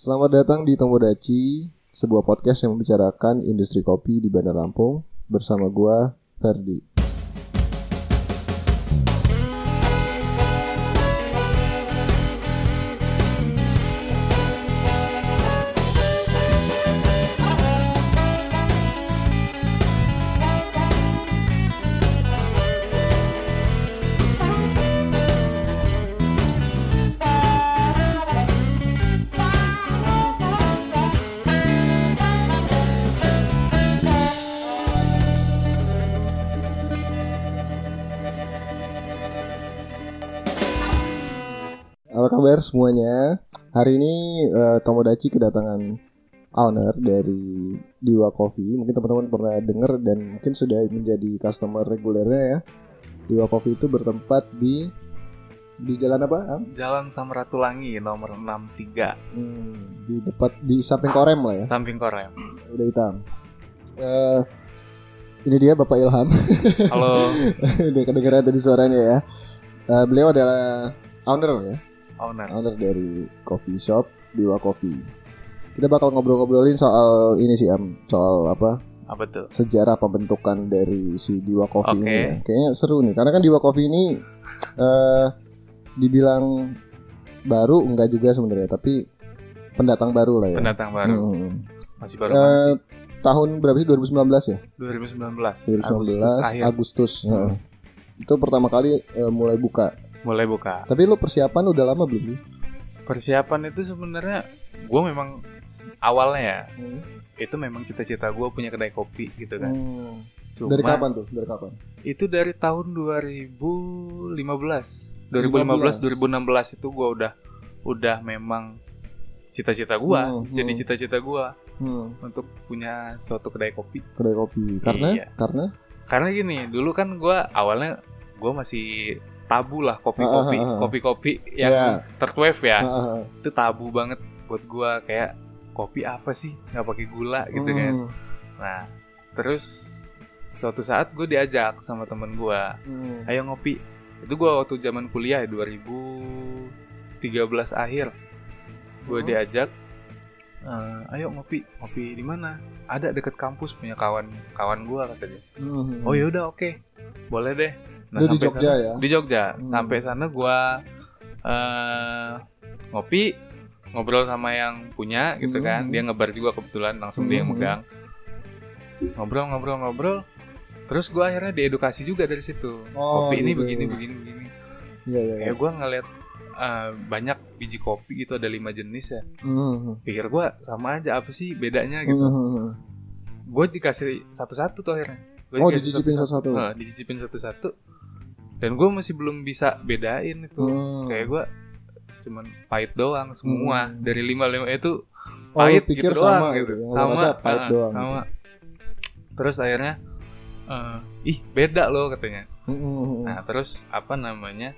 Selamat datang di Tomodachi, sebuah podcast yang membicarakan industri kopi di Bandar Lampung bersama gua Ferdi. Kabar semuanya? Hari ini eh, Tomodachi kedatangan owner dari Diwa Coffee. Mungkin teman-teman pernah dengar dan mungkin sudah menjadi customer regulernya ya. Diwa Coffee itu bertempat di di jalan apa? Am? Jalan Samratulangi nomor 63 Hmm, di dekat di samping Korem lah ya. samping Korem. Udah hitam. Eh, ini dia Bapak Ilham. Halo Udah kedengeran tadi suaranya ya. Eh, beliau adalah owner ya. Owner. owner dari coffee shop Diwa Coffee. Kita bakal ngobrol-ngobrolin soal ini sih Am, soal apa Apa tuh? sejarah pembentukan dari si Diwa Coffee Oke. ini. ya. Kayaknya seru nih, karena kan Diwa Coffee ini eh dibilang baru enggak juga sebenarnya, tapi pendatang baru lah ya. Pendatang baru. Hmm. Masih baru banget sih. tahun berapa sih 2019 ya? 2019. 2019 Agustus Agustus. akhir. Heeh. Itu pertama kali eh, mulai buka. Mulai buka. Tapi lu persiapan udah lama belum? Persiapan itu sebenarnya gue memang awalnya ya Hmm. itu memang cita-cita gue punya kedai kopi gitu kan. Hmm. Cuma Dari kapan tuh? Dari kapan? itu dari tahun 2015. 2015 2016 itu gue udah udah memang cita-cita gue Hmm, jadi hmm. cita-cita gue Hmm. untuk punya suatu kedai kopi kedai kopi karena Iya. karena karena gini dulu kan gua awalnya gua masih tabu lah kopi-kopi kopi-kopi yang Iya. third wave ya itu tabu banget buat gua kayak kopi apa sih? Nggak pakai gula gitu kan. Hmm, nah terus suatu saat gue diajak sama temen gua hmm. ayo ngopi. Itu gua waktu zaman kuliah ya 2013 akhir. Gue Hmm. diajak "Eh, ayo ngopi. Ngopi di mana? Ada deket kampus punya kawan kawan gua katanya. Hmm. Oh ya udah oke, boleh deh. Itu di Jogja sana- ya? Di Jogja. Hmm. Sampai sana gua eh ngopi, ngobrol sama yang punya gitu Hmm. kan. Dia ngebar juga kebetulan langsung dia yang Hmm. megang. Ngobrol ngobrol ngobrol. Terus gua akhirnya diedukasi juga dari situ. Oh, kopi ini gitu. begini begini begini. Iya iya. iya. Kayak gua ngeliat eh, banyak biji kopi gitu ada lima jenis ya. Hmm. Pikir gua sama aja apa sih bedanya gitu. Hmm. Gue dikasih satu-satu tuh akhirnya. Gua Oh dicicipin satu-satu. Nah, dicicipin satu-satu dan gue masih belum bisa bedain itu Hmm. kayak gue cuman pahit doang semua Hmm. dari lima lima itu Oh, pahit pikir gitu sama doang gitu. Yang lu rasa pahit ah, doang. sama terus akhirnya eh, ih beda loh katanya Hmm. nah terus apa namanya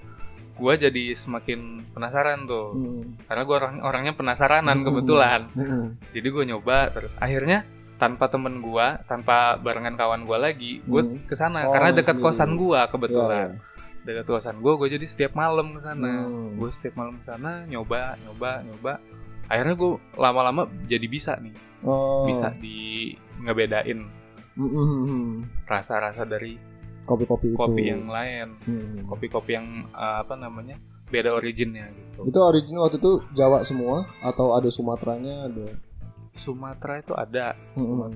gue jadi semakin penasaran tuh Hmm. karena gue orang orangnya penasaranan Hmm. kebetulan Hmm. jadi gue nyoba terus akhirnya tanpa temen gue tanpa barengan kawan gue lagi gue Hmm. ke sana Oh, karena dekat kosan gue Iya, kebetulan iya. Dekat kosan gue gue jadi setiap malam ke sana Hmm. gue setiap malam ke sana nyoba nyoba nyoba akhirnya gue lama-lama jadi bisa nih Oh. bisa di ngebedain Hmm, hmm, hmm, hmm. rasa-rasa dari Kopi-kopi itu. kopi yang lain Hmm. kopi-kopi yang eh, apa namanya beda originnya gitu Itu original waktu itu Jawa semua atau ada Sumateranya ada? Sumatera itu ada Hmm.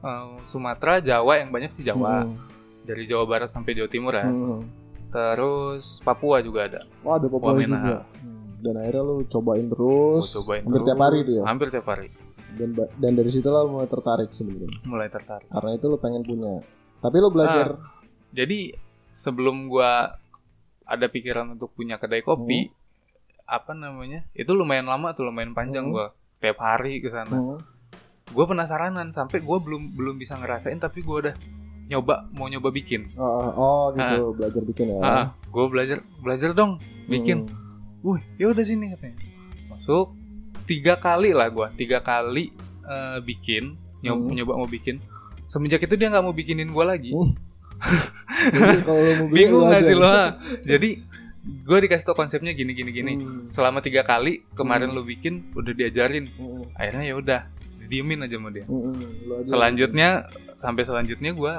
Eh, Sumatera Jawa yang banyak sih Jawa Hmm. dari Jawa Barat sampai Jawa Timur ya Hmm. Terus Papua juga ada Oh ada Papua Wamena. juga. Hmm. Dan akhirnya lu cobain terus. Gua cobain hampir terus. tiap hari itu ya. hampir tiap hari Dan dan dari situ lo mulai tertarik sebenarnya. mulai tertarik Karena itu lo pengen punya. Tapi lo belajar. Jadi sebelum gua ada pikiran untuk punya kedai kopi, apa namanya? Itu lumayan lama tuh, lumayan panjang Hmm. gua tiap hari ke sana. Hmm. Gua penasaranan sampai gua belum belum bisa ngerasain tapi gua udah nyoba mau nyoba bikin. Oh, oh, oh, gitu belajar bikin ya. Ah, gua belajar belajar dong bikin. Hmm. Wih, ya udah sini katanya. Masuk tiga kali lah gua, tiga kali eh, bikin, nyoba, Hmm. nyoba mau bikin. Semenjak itu dia nggak mau bikinin gua lagi. Hmm. Jadi kalau lo mau beli bingung lo gak aja. sih lo jadi gue dikasih tau konsepnya gini gini gini Hmm. selama tiga kali kemarin Hmm. lu bikin udah diajarin Hmm. akhirnya ya udah diemin aja sama dia Hmm. Selanjutnya sampai selanjutnya gue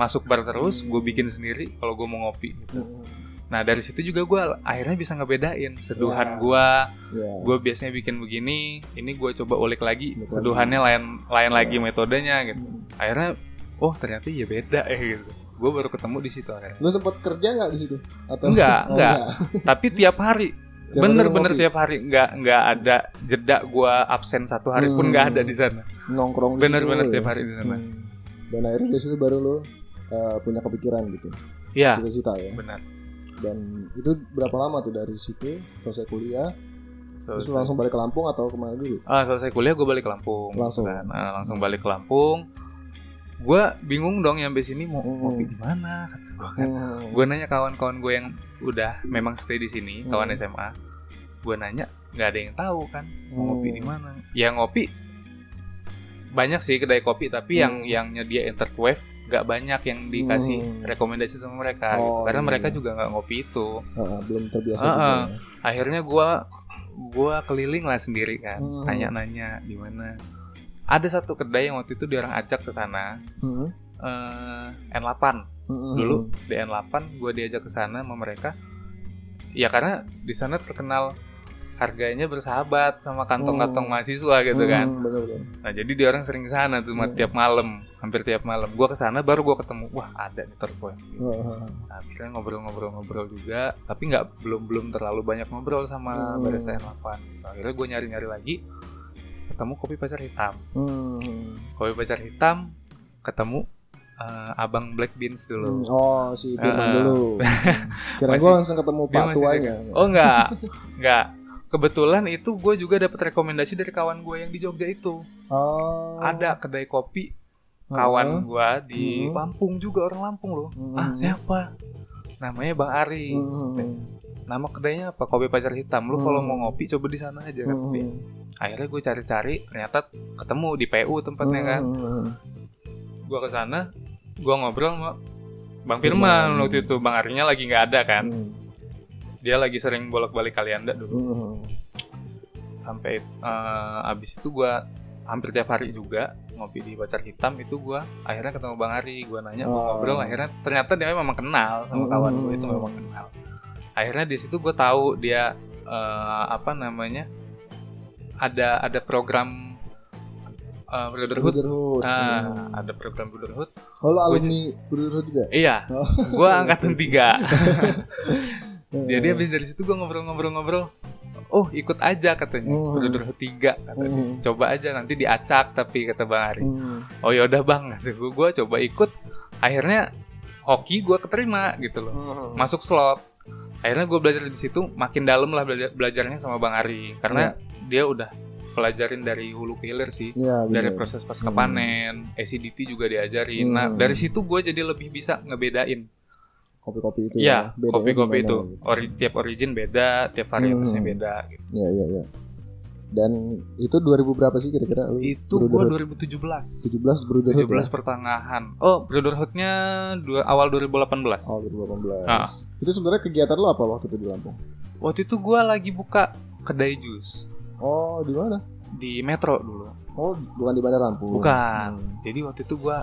masuk bar terus Hmm. gue bikin sendiri kalau gue mau ngopi gitu. Hmm. nah dari situ juga gue akhirnya bisa ngebedain Ya. seduhan gue Ya. gue biasanya bikin begini ini gue coba ulik lagi lagi. seduhannya lain lain Ya. lagi metodenya gitu Hmm. akhirnya oh ternyata ya beda eh gitu gue baru ketemu di situ akhirnya Lu sempat kerja nggak di situ? Atau Enggak, Oh, enggak. tapi tiap hari bener-bener tiap hari nggak nggak ada jeda gue absen satu hari pun Hmm. nggak ada di sana nongkrong di bener-bener tiap ya? hari di sana Hmm. Dan akhirnya dari situ baru lu uh, punya kepikiran gitu. ya Cita-cita ya. benar Dan itu berapa lama tuh dari situ selesai kuliah? Terus Selesai- langsung balik ke Lampung atau ke mana dulu? Ah, selesai kuliah gue balik ke Lampung. Langsung? Kan. Nah, langsung balik ke Lampung. Gue bingung dong yang sini mau Hmm. ngopi di mana kata gue kan. Hmm. Gue nanya kawan-kawan gue yang udah memang stay di sini, kawan Hmm. SMA. Gue nanya nggak ada yang tahu kan mau Hmm. ngopi di mana. Ya ngopi banyak sih kedai kopi tapi yang Hmm. yang nyediain third wave nggak banyak yang dikasih Hmm. rekomendasi sama mereka gitu. Oh, karena iya. mereka juga nggak ngopi itu. Ah, belum terbiasa juga. ah. ya. Akhirnya gue gua keliling lah sendiri kan, Hmm. tanya-nanya di mana. Ada satu kedai yang waktu itu dia orang ajak ke sana, Hmm. eh, N8 Hmm. dulu di N8 gue diajak ke sana sama mereka. Ya karena di sana terkenal harganya bersahabat sama kantong-kantong Hmm. mahasiswa gitu kan. Hmm, bener-bener. Nah jadi dia orang sering ke sana tuh Hmm. tiap malam, hampir tiap malam. Gue ke sana baru gue ketemu, wah ada nih terpoin. Ah, ah. Nah, akhirnya ngobrol-ngobrol-ngobrol juga, tapi nggak belum belum terlalu banyak ngobrol sama Hmm. barista N8. Akhirnya gue nyari-nyari lagi, ketemu kopi pacar hitam. Hmm. Kopi pacar hitam, ketemu eh, abang Black Beans Hmm, dulu. Oh, si Firman Ah. dulu. Hmm. Kira gue langsung ketemu Pak masih tuanya. Oh nggak, nggak. Kebetulan itu gue juga dapat rekomendasi dari kawan gue yang di Jogja itu. Oh. Ada kedai kopi kawan gue di Hmm. Lampung juga orang Lampung loh. Hmm. Ah siapa? Namanya Bang Ari. Hmm. Nama kedainya apa? Kopi pacar hitam. Lu kalau Hmm. mau ngopi coba di sana aja kan. Hmm. Akhirnya gue cari-cari, ternyata ketemu di PU tempatnya kan. Hmm. Gue ke sana, gue ngobrol sama Bang Firman. Firman waktu itu. Bang Arinya lagi nggak ada kan. Hmm. Dia lagi sering bolak-balik Kalianda dulu. Hmm. Sampai eh, abis itu gue hampir tiap hari juga ngopi di pacar hitam itu gue akhirnya ketemu Bang Ari gue nanya gua Oh. ngobrol akhirnya ternyata dia memang kenal sama Hmm. kawan gue itu memang kenal akhirnya di situ gue tahu dia eh, apa namanya ada ada program eh, brotherhood Brotherhood. Ah, Hmm. ada program brotherhood Oh, lo Gua alumni Brotherhood juga? iya Oh. gue angkatan tiga Hmm. jadi habis dari situ gue ngobrol-ngobrol-ngobrol oh ikut aja katanya Hmm. brotherhood tiga katanya Hmm. coba aja nanti diacak tapi kata bang Ari Hmm. oh yaudah bang gue gue coba ikut akhirnya hoki gue keterima gitu loh Hmm. masuk slot akhirnya gue belajar di situ makin dalam lah belajar belajarnya sama bang Ari karena dia udah pelajarin dari hulu ke hilir sih Ya, dari proses pasca Hmm. panen ACDT juga diajarin nah Hmm. dari situ gue jadi lebih bisa ngebedain kopi-kopi itu Iya, ya. Bedanya kopi-kopi itu gitu. Ori- tiap origin beda tiap varietasnya Hmm. beda gitu. Iya, iya, iya. Dan itu 2000 berapa sih kira-kira lu? itu Brotherhood? 2017 17 Brotherhood 17 ya? pertengahan oh Brotherhoodnya dua, awal 2018 Oh, 2018. Ah. Itu sebenarnya kegiatan lo apa waktu itu di Lampung? Waktu itu gue lagi buka kedai jus Oh, di mana? di Metro dulu. Oh, bukan di Bandar Lampung. Bukan. Hmm. Jadi waktu itu gue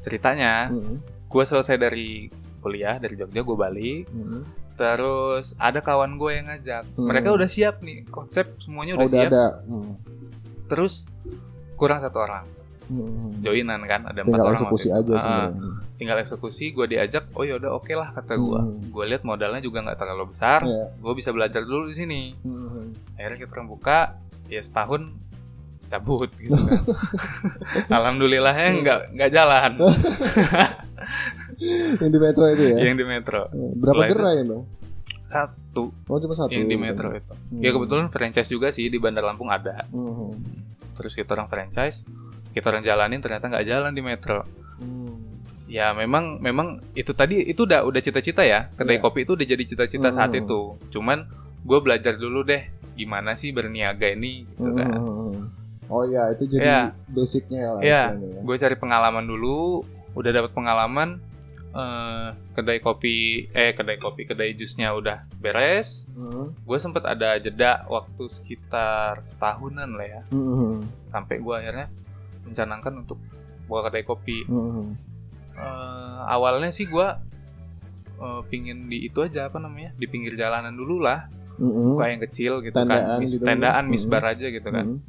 ceritanya, Hmm. gue selesai dari kuliah dari Jogja gue balik. Hmm. Terus ada kawan gue yang ngajak. Hmm. Mereka udah siap nih konsep semuanya Oh, udah udah siap. ada. Hmm. Terus kurang satu orang Hmm. joinan kan ada empat Tinggal orang. eksekusi aja sebenarnya. tinggal eksekusi gue diajak. Oh yaudah oke lah kata gue. Hmm. Gue lihat modalnya juga nggak terlalu besar. Iya. Gue bisa belajar dulu di sini. Hmm. akhirnya kita buka ya setahun cabut gitu kan alhamdulillahnya nggak nggak jalan Yang di Metro itu ya. yang di metro Berapa Setelah itu- gerai emang? satu Oh, cuma satu. yang di metro itu Hmm. ya kebetulan franchise juga sih di Bandar Lampung ada Hmm. terus kita orang franchise kita orang jalanin ternyata nggak jalan di metro Hmm. ya memang memang itu tadi itu udah udah cita-cita ya kedai Iya. kopi itu udah jadi cita-cita saat Hmm. itu cuman gue belajar dulu deh gimana sih berniaga ini gitu kan Hmm. Oh iya, itu jadi Iya. basicnya lah istilahnya ya. gue cari pengalaman dulu udah dapat pengalaman eh, kedai kopi eh kedai kopi kedai jusnya udah beres Hmm. gue sempet ada jeda waktu sekitar setahunan lah ya Hmm. sampai gue akhirnya mencanangkan untuk buka kedai kopi Hmm. Eh, awalnya sih gue eh, pingin di itu aja apa namanya di pinggir jalanan dulu lah Hmm. buka yang kecil gitu Tendaan kan Mis- gitu. tendaan Hmm. misbar aja gitu kan Hmm.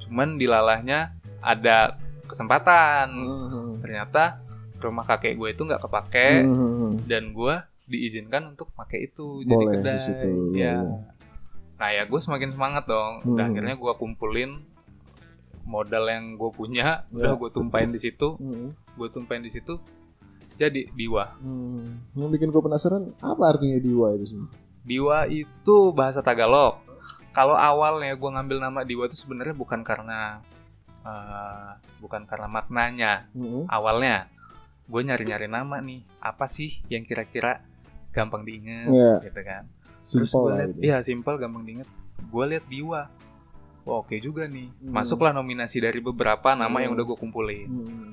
cuman dilalahnya ada kesempatan Hmm. ternyata rumah kakek gue itu nggak kepake Hmm. dan gue diizinkan untuk pakai itu jadi Boleh kedai di situ, ya nah ya gue semakin semangat dong Hmm. akhirnya gue kumpulin modal yang gue punya Ya. udah gue tumpahin di situ Hmm. gue tumpahin di situ jadi diwa Hmm. Yang bikin gue penasaran apa artinya diwa itu semua? diwa itu bahasa Tagalog kalau awalnya gue ngambil nama diwa itu sebenarnya bukan karena eh, bukan karena maknanya Hmm. awalnya gue nyari-nyari nama nih apa sih yang kira-kira gampang diinget Iya. gitu kan terus gue lah liat gitu. iya simpel gampang diinget gue liat diwa Wah, oke juga nih Hmm. masuklah nominasi dari beberapa nama yang Hmm. udah gue kumpulin Hmm.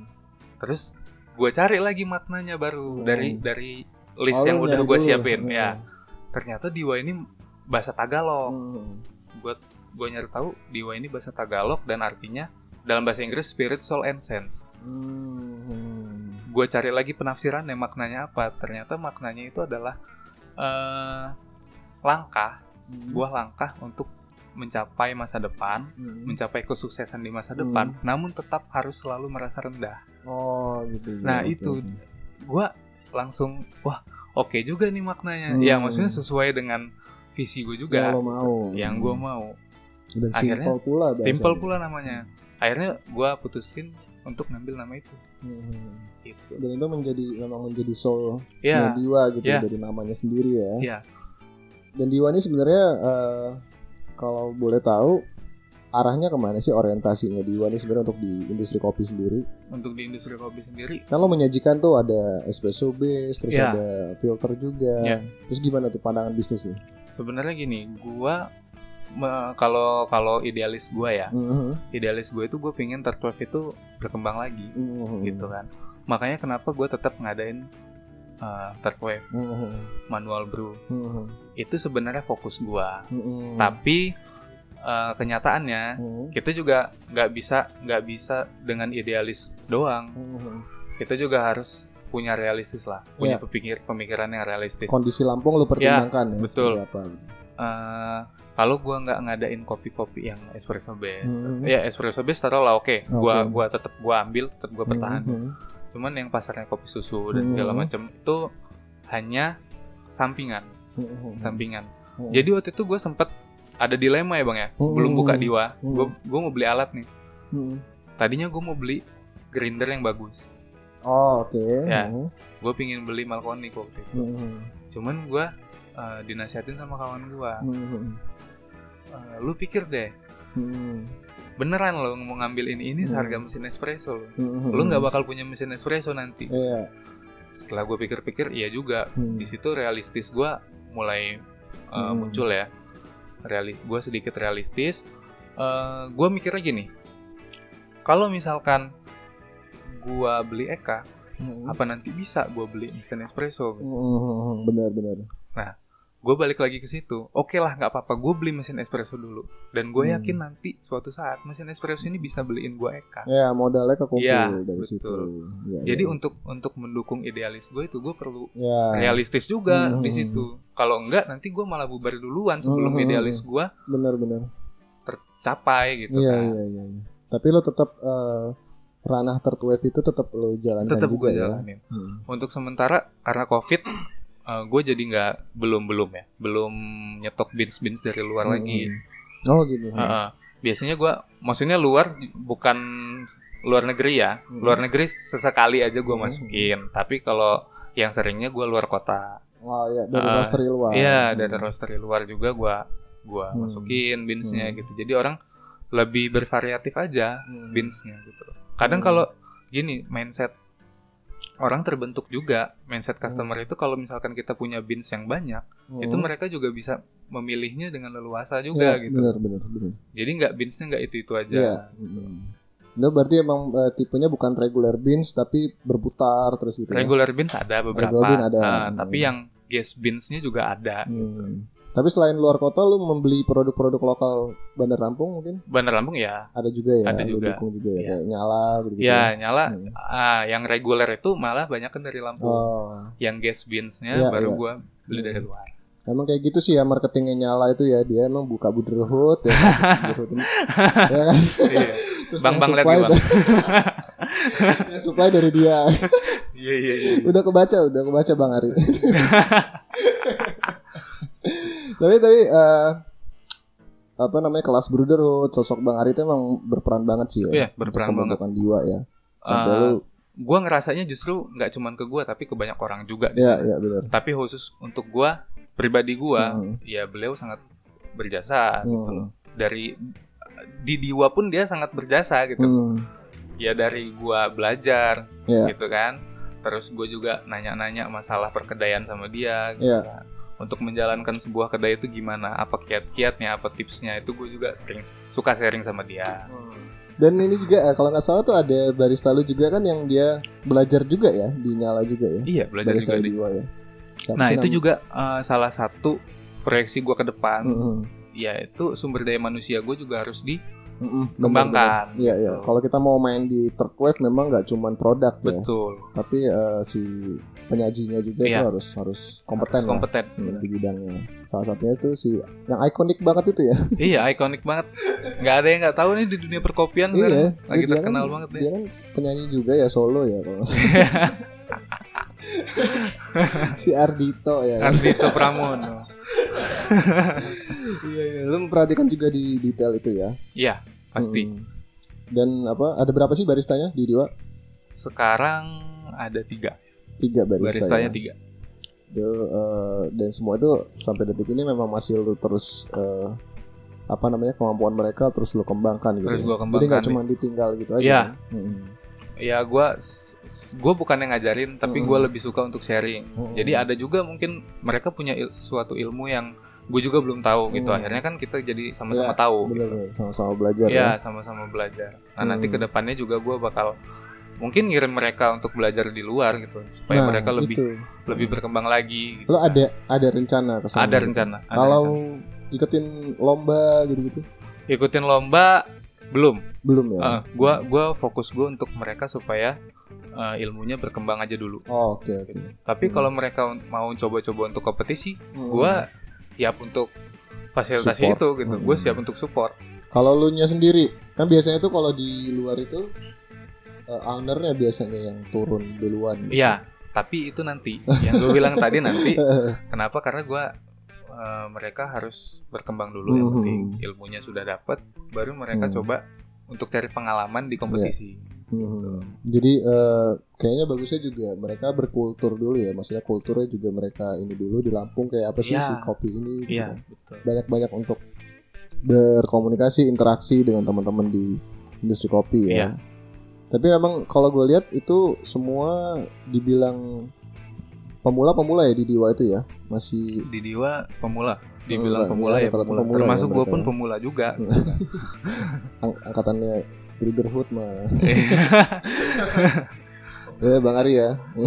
terus gue cari lagi maknanya baru Hmm. dari dari list Oh, yang udah gue siapin Hmm. ya ternyata diwa ini bahasa Tagalog Hmm. gue gue nyari tahu diwa ini bahasa Tagalog dan artinya dalam bahasa Inggris spirit soul and sense Hmm. gue cari lagi penafsirannya maknanya apa ternyata maknanya itu adalah eh, langkah sebuah langkah untuk mencapai masa depan Hmm. mencapai kesuksesan di masa Hmm. depan namun tetap harus selalu merasa rendah Oh gitu. Nah, Oke, itu. gue langsung wah oke juga nih maknanya Hmm. ya maksudnya sesuai dengan visi gue juga Yang lo mau. yang gue mau Dan Akhirnya, simpel pula simple pula namanya akhirnya gue putusin untuk ngambil nama itu Hmm. gitu Dan itu menjadi memang menjadi soul ya Diwa gitu Ya. dari namanya sendiri ya. Iya. Dan Diwa ini sebenarnya eh, kalau boleh tahu arahnya ke mana sih orientasinya Diwa ini sebenarnya untuk di industri kopi sendiri? untuk di industri kopi sendiri lo menyajikan tuh ada espresso base, terus Ya. ada filter juga. Ya. Terus gimana tuh pandangan bisnisnya? sebenarnya gini gue kalau kalau idealis gue ya Mhm. idealis gue itu gue pingin third wave itu berkembang lagi Mhm. gitu kan makanya kenapa gue tetap ngadain uh, third wave Mhm. manual brew Mhm. itu sebenarnya fokus gue Mhm. tapi uh, kenyataannya Mhm. kita juga nggak bisa nggak bisa dengan idealis doang Mhm. kita juga harus punya realistis lah punya Iya. pemikir pemikiran yang realistis Kondisi Lampung lo pertimbangkan ya, betul. seperti apa? Eh, kalau gua nggak ngadain kopi-kopi yang espresso base Mhm. ya espresso base taruh lah oke gua Oke. gua tetap gua ambil tetap gua pertahanin Mhm. cuman yang pasarnya kopi susu dan segala Mhm. macam itu hanya sampingan Mhm. sampingan Mhm. jadi waktu itu gue sempet ada dilema ya bang ya sebelum Mhm. buka diwa Mhm. gue gue mau beli alat nih Mhm. tadinya gue mau beli grinder yang bagus Oh oke. Ya. Mhm. gue pingin beli Malconic waktu itu Mhm. cuman gue uh, dinasihatin sama kawan gue Mhm. uh, lu pikir deh Mhm. beneran lo mau ngambil ini ini Hmm. seharga mesin espresso lo Mhm. lu nggak bakal punya mesin espresso nanti Iya. setelah gue pikir-pikir iya juga Hmm. di situ realistis gue mulai uh, Hmm. muncul ya Reali gue sedikit realistis Uh, gue mikirnya gini kalau misalkan gue beli Eka Mhm. apa nanti bisa gue beli mesin espresso Mhm. Benar benar. Gue balik lagi ke situ oke lah nggak apa-apa gue beli mesin espresso dulu dan gue Hmm. yakin nanti suatu saat mesin espresso ini bisa beliin gue Eka Ya modalnya kekumpul Iya, dari betul. situ. Ya, jadi ya. untuk untuk mendukung idealis gue itu gue perlu ya realistis juga Hmm. di situ kalau enggak nanti gue malah bubar duluan sebelum Hmm. idealis gue benar-benar. tercapai gitu Iya kan iya iya. iya. Tapi lo tetap eh, ranah wave itu tetap lo jalankan tetap juga gue ya. jalanin Hmm. untuk sementara karena covid gue jadi nggak belum belum ya belum nyetok bins bins dari luar lagi Hmm. Oh gitu. Heeh. biasanya gue maksudnya luar bukan luar negeri ya Hmm. luar negeri sesekali aja gue Hmm. masukin tapi kalau yang seringnya gue luar kota Oh ya dari Ah, roastery luar. iya Hmm. dari roastery luar juga gue gua Hmm. masukin binsnya Hmm. gitu jadi orang lebih bervariatif aja Hmm. binsnya gitu kadang Hmm. kalau gini mindset orang terbentuk juga mindset customer itu kalau misalkan kita punya bins yang banyak Hmm. itu mereka juga bisa memilihnya dengan leluasa juga Iya, gitu Benar benar benar. jadi nggak binsnya nggak itu itu aja Iya. gitu. Hmm. Itu berarti emang eh, tipenya bukan regular beans tapi berputar terus gitu. ya? Regular beans ada beberapa, Regular ada. Ah, Hmm. tapi yang gas beansnya juga ada. Hmm. Tapi selain luar kota lu membeli produk-produk lokal Bandar Lampung mungkin Bandar Lampung ya, ada juga ya, Ada lu juga. dukung juga ya, Iya. kayak nyala gitu-gitu. ya nyala. Hmm. Ah, yang reguler itu malah banyak kan dari Lampung. Oh, Yang gas beansnya Iya, baru iya. gua beli dari luar. emang kayak gitu sih ya marketingnya nyala itu ya dia emang buka Buderhood ya, Buderhood ini, ya kan. Iya. Terus Bang, bang, lihat supply nih, Bang. supply dari dia. Iya iya iya. udah kebaca, udah kebaca Bang Ari. Tapi tapi eh, apa namanya kelas Brotherhood sosok Bang Ari itu emang berperan banget sih ya. Iya, berperan banget. jiwa ya. Sampai Eh, lu Gua ngerasanya justru nggak cuman ke gua tapi ke banyak orang juga. ya ya benar. Tapi khusus untuk gua pribadi gua, Hmm. ya beliau sangat berjasa gitu Hmm. loh. Dari di Diwa pun dia sangat berjasa gitu. Hmm. Ya dari gua belajar Ya. gitu kan. Terus gue juga nanya-nanya masalah perkedaian sama dia gitu Iya. kan. Untuk menjalankan sebuah kedai itu gimana? Apa kiat-kiatnya, apa tipsnya? Itu gue juga sering suka sharing sama dia. Dan ini juga eh, kalau nggak salah tuh ada barista lu juga kan yang dia belajar juga ya di nyala juga ya. Iya, belajar barista juga di ya. Siapa Nah itu juga uh, salah satu proyeksi gue ke depan, Mm-mm. yaitu sumber daya manusia gue juga harus di Mm-mm. Kembangkan. Bener-bener. Iya iya. Gitu. Kalau kita mau main di third wave memang nggak cuman produk ya, betul tapi eh, si penyajinya juga Iya. itu harus harus kompeten harus lah kompeten. di bidangnya. Salah satunya itu si yang ikonik banget itu ya. iya ikonik banget. Nggak ada yang nggak tahu nih di dunia perkopian iya. sekarang. lagi Dia terkenal kan- banget nih. Dia kan penyanyi juga ya solo ya kalau si Ardito ya. kan? Ardito Pramono. Iya iya. Lu memperhatikan juga di detail itu ya. Iya pasti. Hmm. Dan apa? Ada berapa sih baristanya di Diwa? Sekarang ada tiga. Tiga barista. Baristanya ya? tiga. Eh, dan semua itu sampai detik ini memang masih lu terus eh, apa namanya kemampuan mereka terus lu kembangkan gitu. Terus ya. gua Jadi kembangkan. nggak cuma ditinggal gitu aja. Iya. kan? Hmm. Ya gue gue bukan yang ngajarin, tapi Mm-mm. gue lebih suka untuk sharing. Mm-mm. Jadi ada juga mungkin mereka punya il- sesuatu ilmu yang gue juga belum tahu gitu. Hmm. Akhirnya kan kita jadi sama-sama Iya, tahu. Bener, sama-sama belajar Iya, ya. sama-sama belajar. Nah, nanti Hmm. ke depannya juga gue bakal mungkin ngirim mereka untuk belajar di luar gitu, supaya Nah, mereka lebih itu. lebih berkembang lagi. Gitu. Lo ada ada rencana ke sana? Ada gitu? rencana. ada Kalau rencana. ikutin lomba gitu-gitu? ikutin lomba belum. Belum ya? Eh, gua gua fokus gue untuk mereka supaya eh, ilmunya berkembang aja dulu. Oh, oke oke. Tapi Hmm. kalau mereka mau coba-coba untuk kompetisi, Hmm. gua siap untuk fasilitasi Support. itu gitu. Gue Hmm. siap untuk support. Kalau lu nya sendiri, kan biasanya tuh kalau di luar itu eh, ownernya biasanya yang turun duluan. gitu. Iya, tapi itu nanti. Yang gue bilang tadi nanti. Kenapa? Karena gua eh, mereka harus berkembang dulu yang Hmm. penting ilmunya sudah dapat, baru mereka Hmm. coba untuk cari pengalaman di kompetisi. Hmm. Jadi eh, kayaknya bagusnya juga mereka berkultur dulu ya, maksudnya kulturnya juga mereka ini dulu di Lampung kayak apa sih Iya. si kopi ini? gitu Iya, kan. Banyak-banyak untuk berkomunikasi, interaksi dengan teman-teman di industri kopi ya. Iya. Tapi memang kalau gue lihat itu semua dibilang pemula-pemula ya di Diwa itu ya, masih Di Diwa pemula, Pemula, dibilang pemula ya, ya rata-rata pemula. pemula ya Termasuk gue pun ya. pemula juga. ang- angkatannya Brotherhood mah. Ya Bang Ari ya.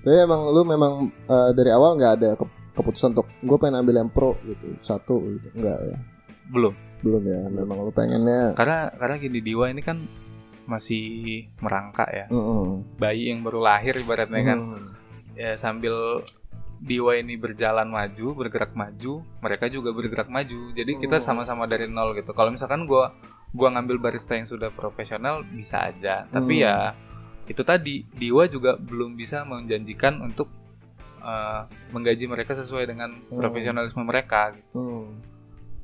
Tapi emang lu memang eh, dari awal nggak ada ke- keputusan untuk gue pengen ambil yang pro gitu satu gitu enggak ya Belum. Belum ya memang lu pengennya Karena karena gini Diwa ini kan masih merangkak ya. Mm-mm. Bayi yang baru lahir ibaratnya kan. Mm. Ya sambil Diwa ini berjalan maju, bergerak maju, mereka juga bergerak maju. Jadi kita Oh. sama-sama dari nol gitu. Kalau misalkan gua gua ngambil barista yang sudah profesional bisa aja. Tapi Hmm. ya itu tadi Diwa juga belum bisa menjanjikan untuk eh, menggaji mereka sesuai dengan Hmm. profesionalisme mereka. Gitu. Mm.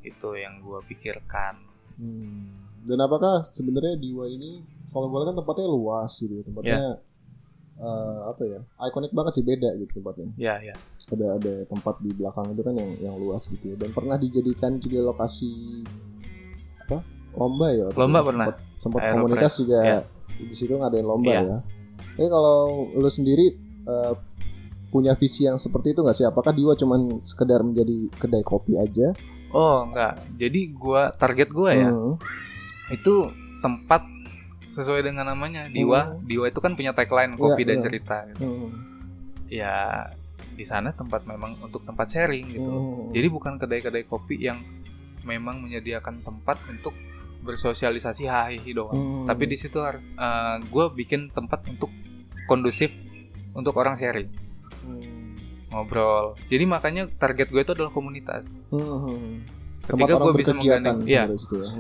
Itu yang gua pikirkan. Hmm. Dan apakah sebenarnya Diwa ini kalau gue lihat kan tempatnya luas gitu ya, tempatnya eh, apa ya ikonik banget sih beda gitu tempatnya Ya ya. ada ada tempat di belakang itu kan yang yang luas gitu ya dan pernah dijadikan juga lokasi apa lomba ya Lomba pernah. sempat, sempat komunitas juga ya. di situ ngadain lomba Iya. ya tapi kalau lu sendiri eh, punya visi yang seperti itu nggak sih apakah Diwa cuman sekedar menjadi kedai kopi aja Oh enggak. Jadi gua target gua ya Hmm. itu tempat sesuai dengan namanya Diwa. Diwa itu kan punya tagline kopi Iya, dan iya. cerita. Gitu. Hmm. Ya di sana tempat memang untuk tempat sharing gitu. Hmm. Jadi bukan kedai-kedai kopi yang memang menyediakan tempat untuk bersosialisasi hahihi doang. Hmm. Tapi di situ gue bikin tempat untuk kondusif untuk orang sharing, Hmm. Ngobrol. Jadi makanya target gue itu adalah komunitas. Hmm. Ketika gue bisa menggandeng, ya ya.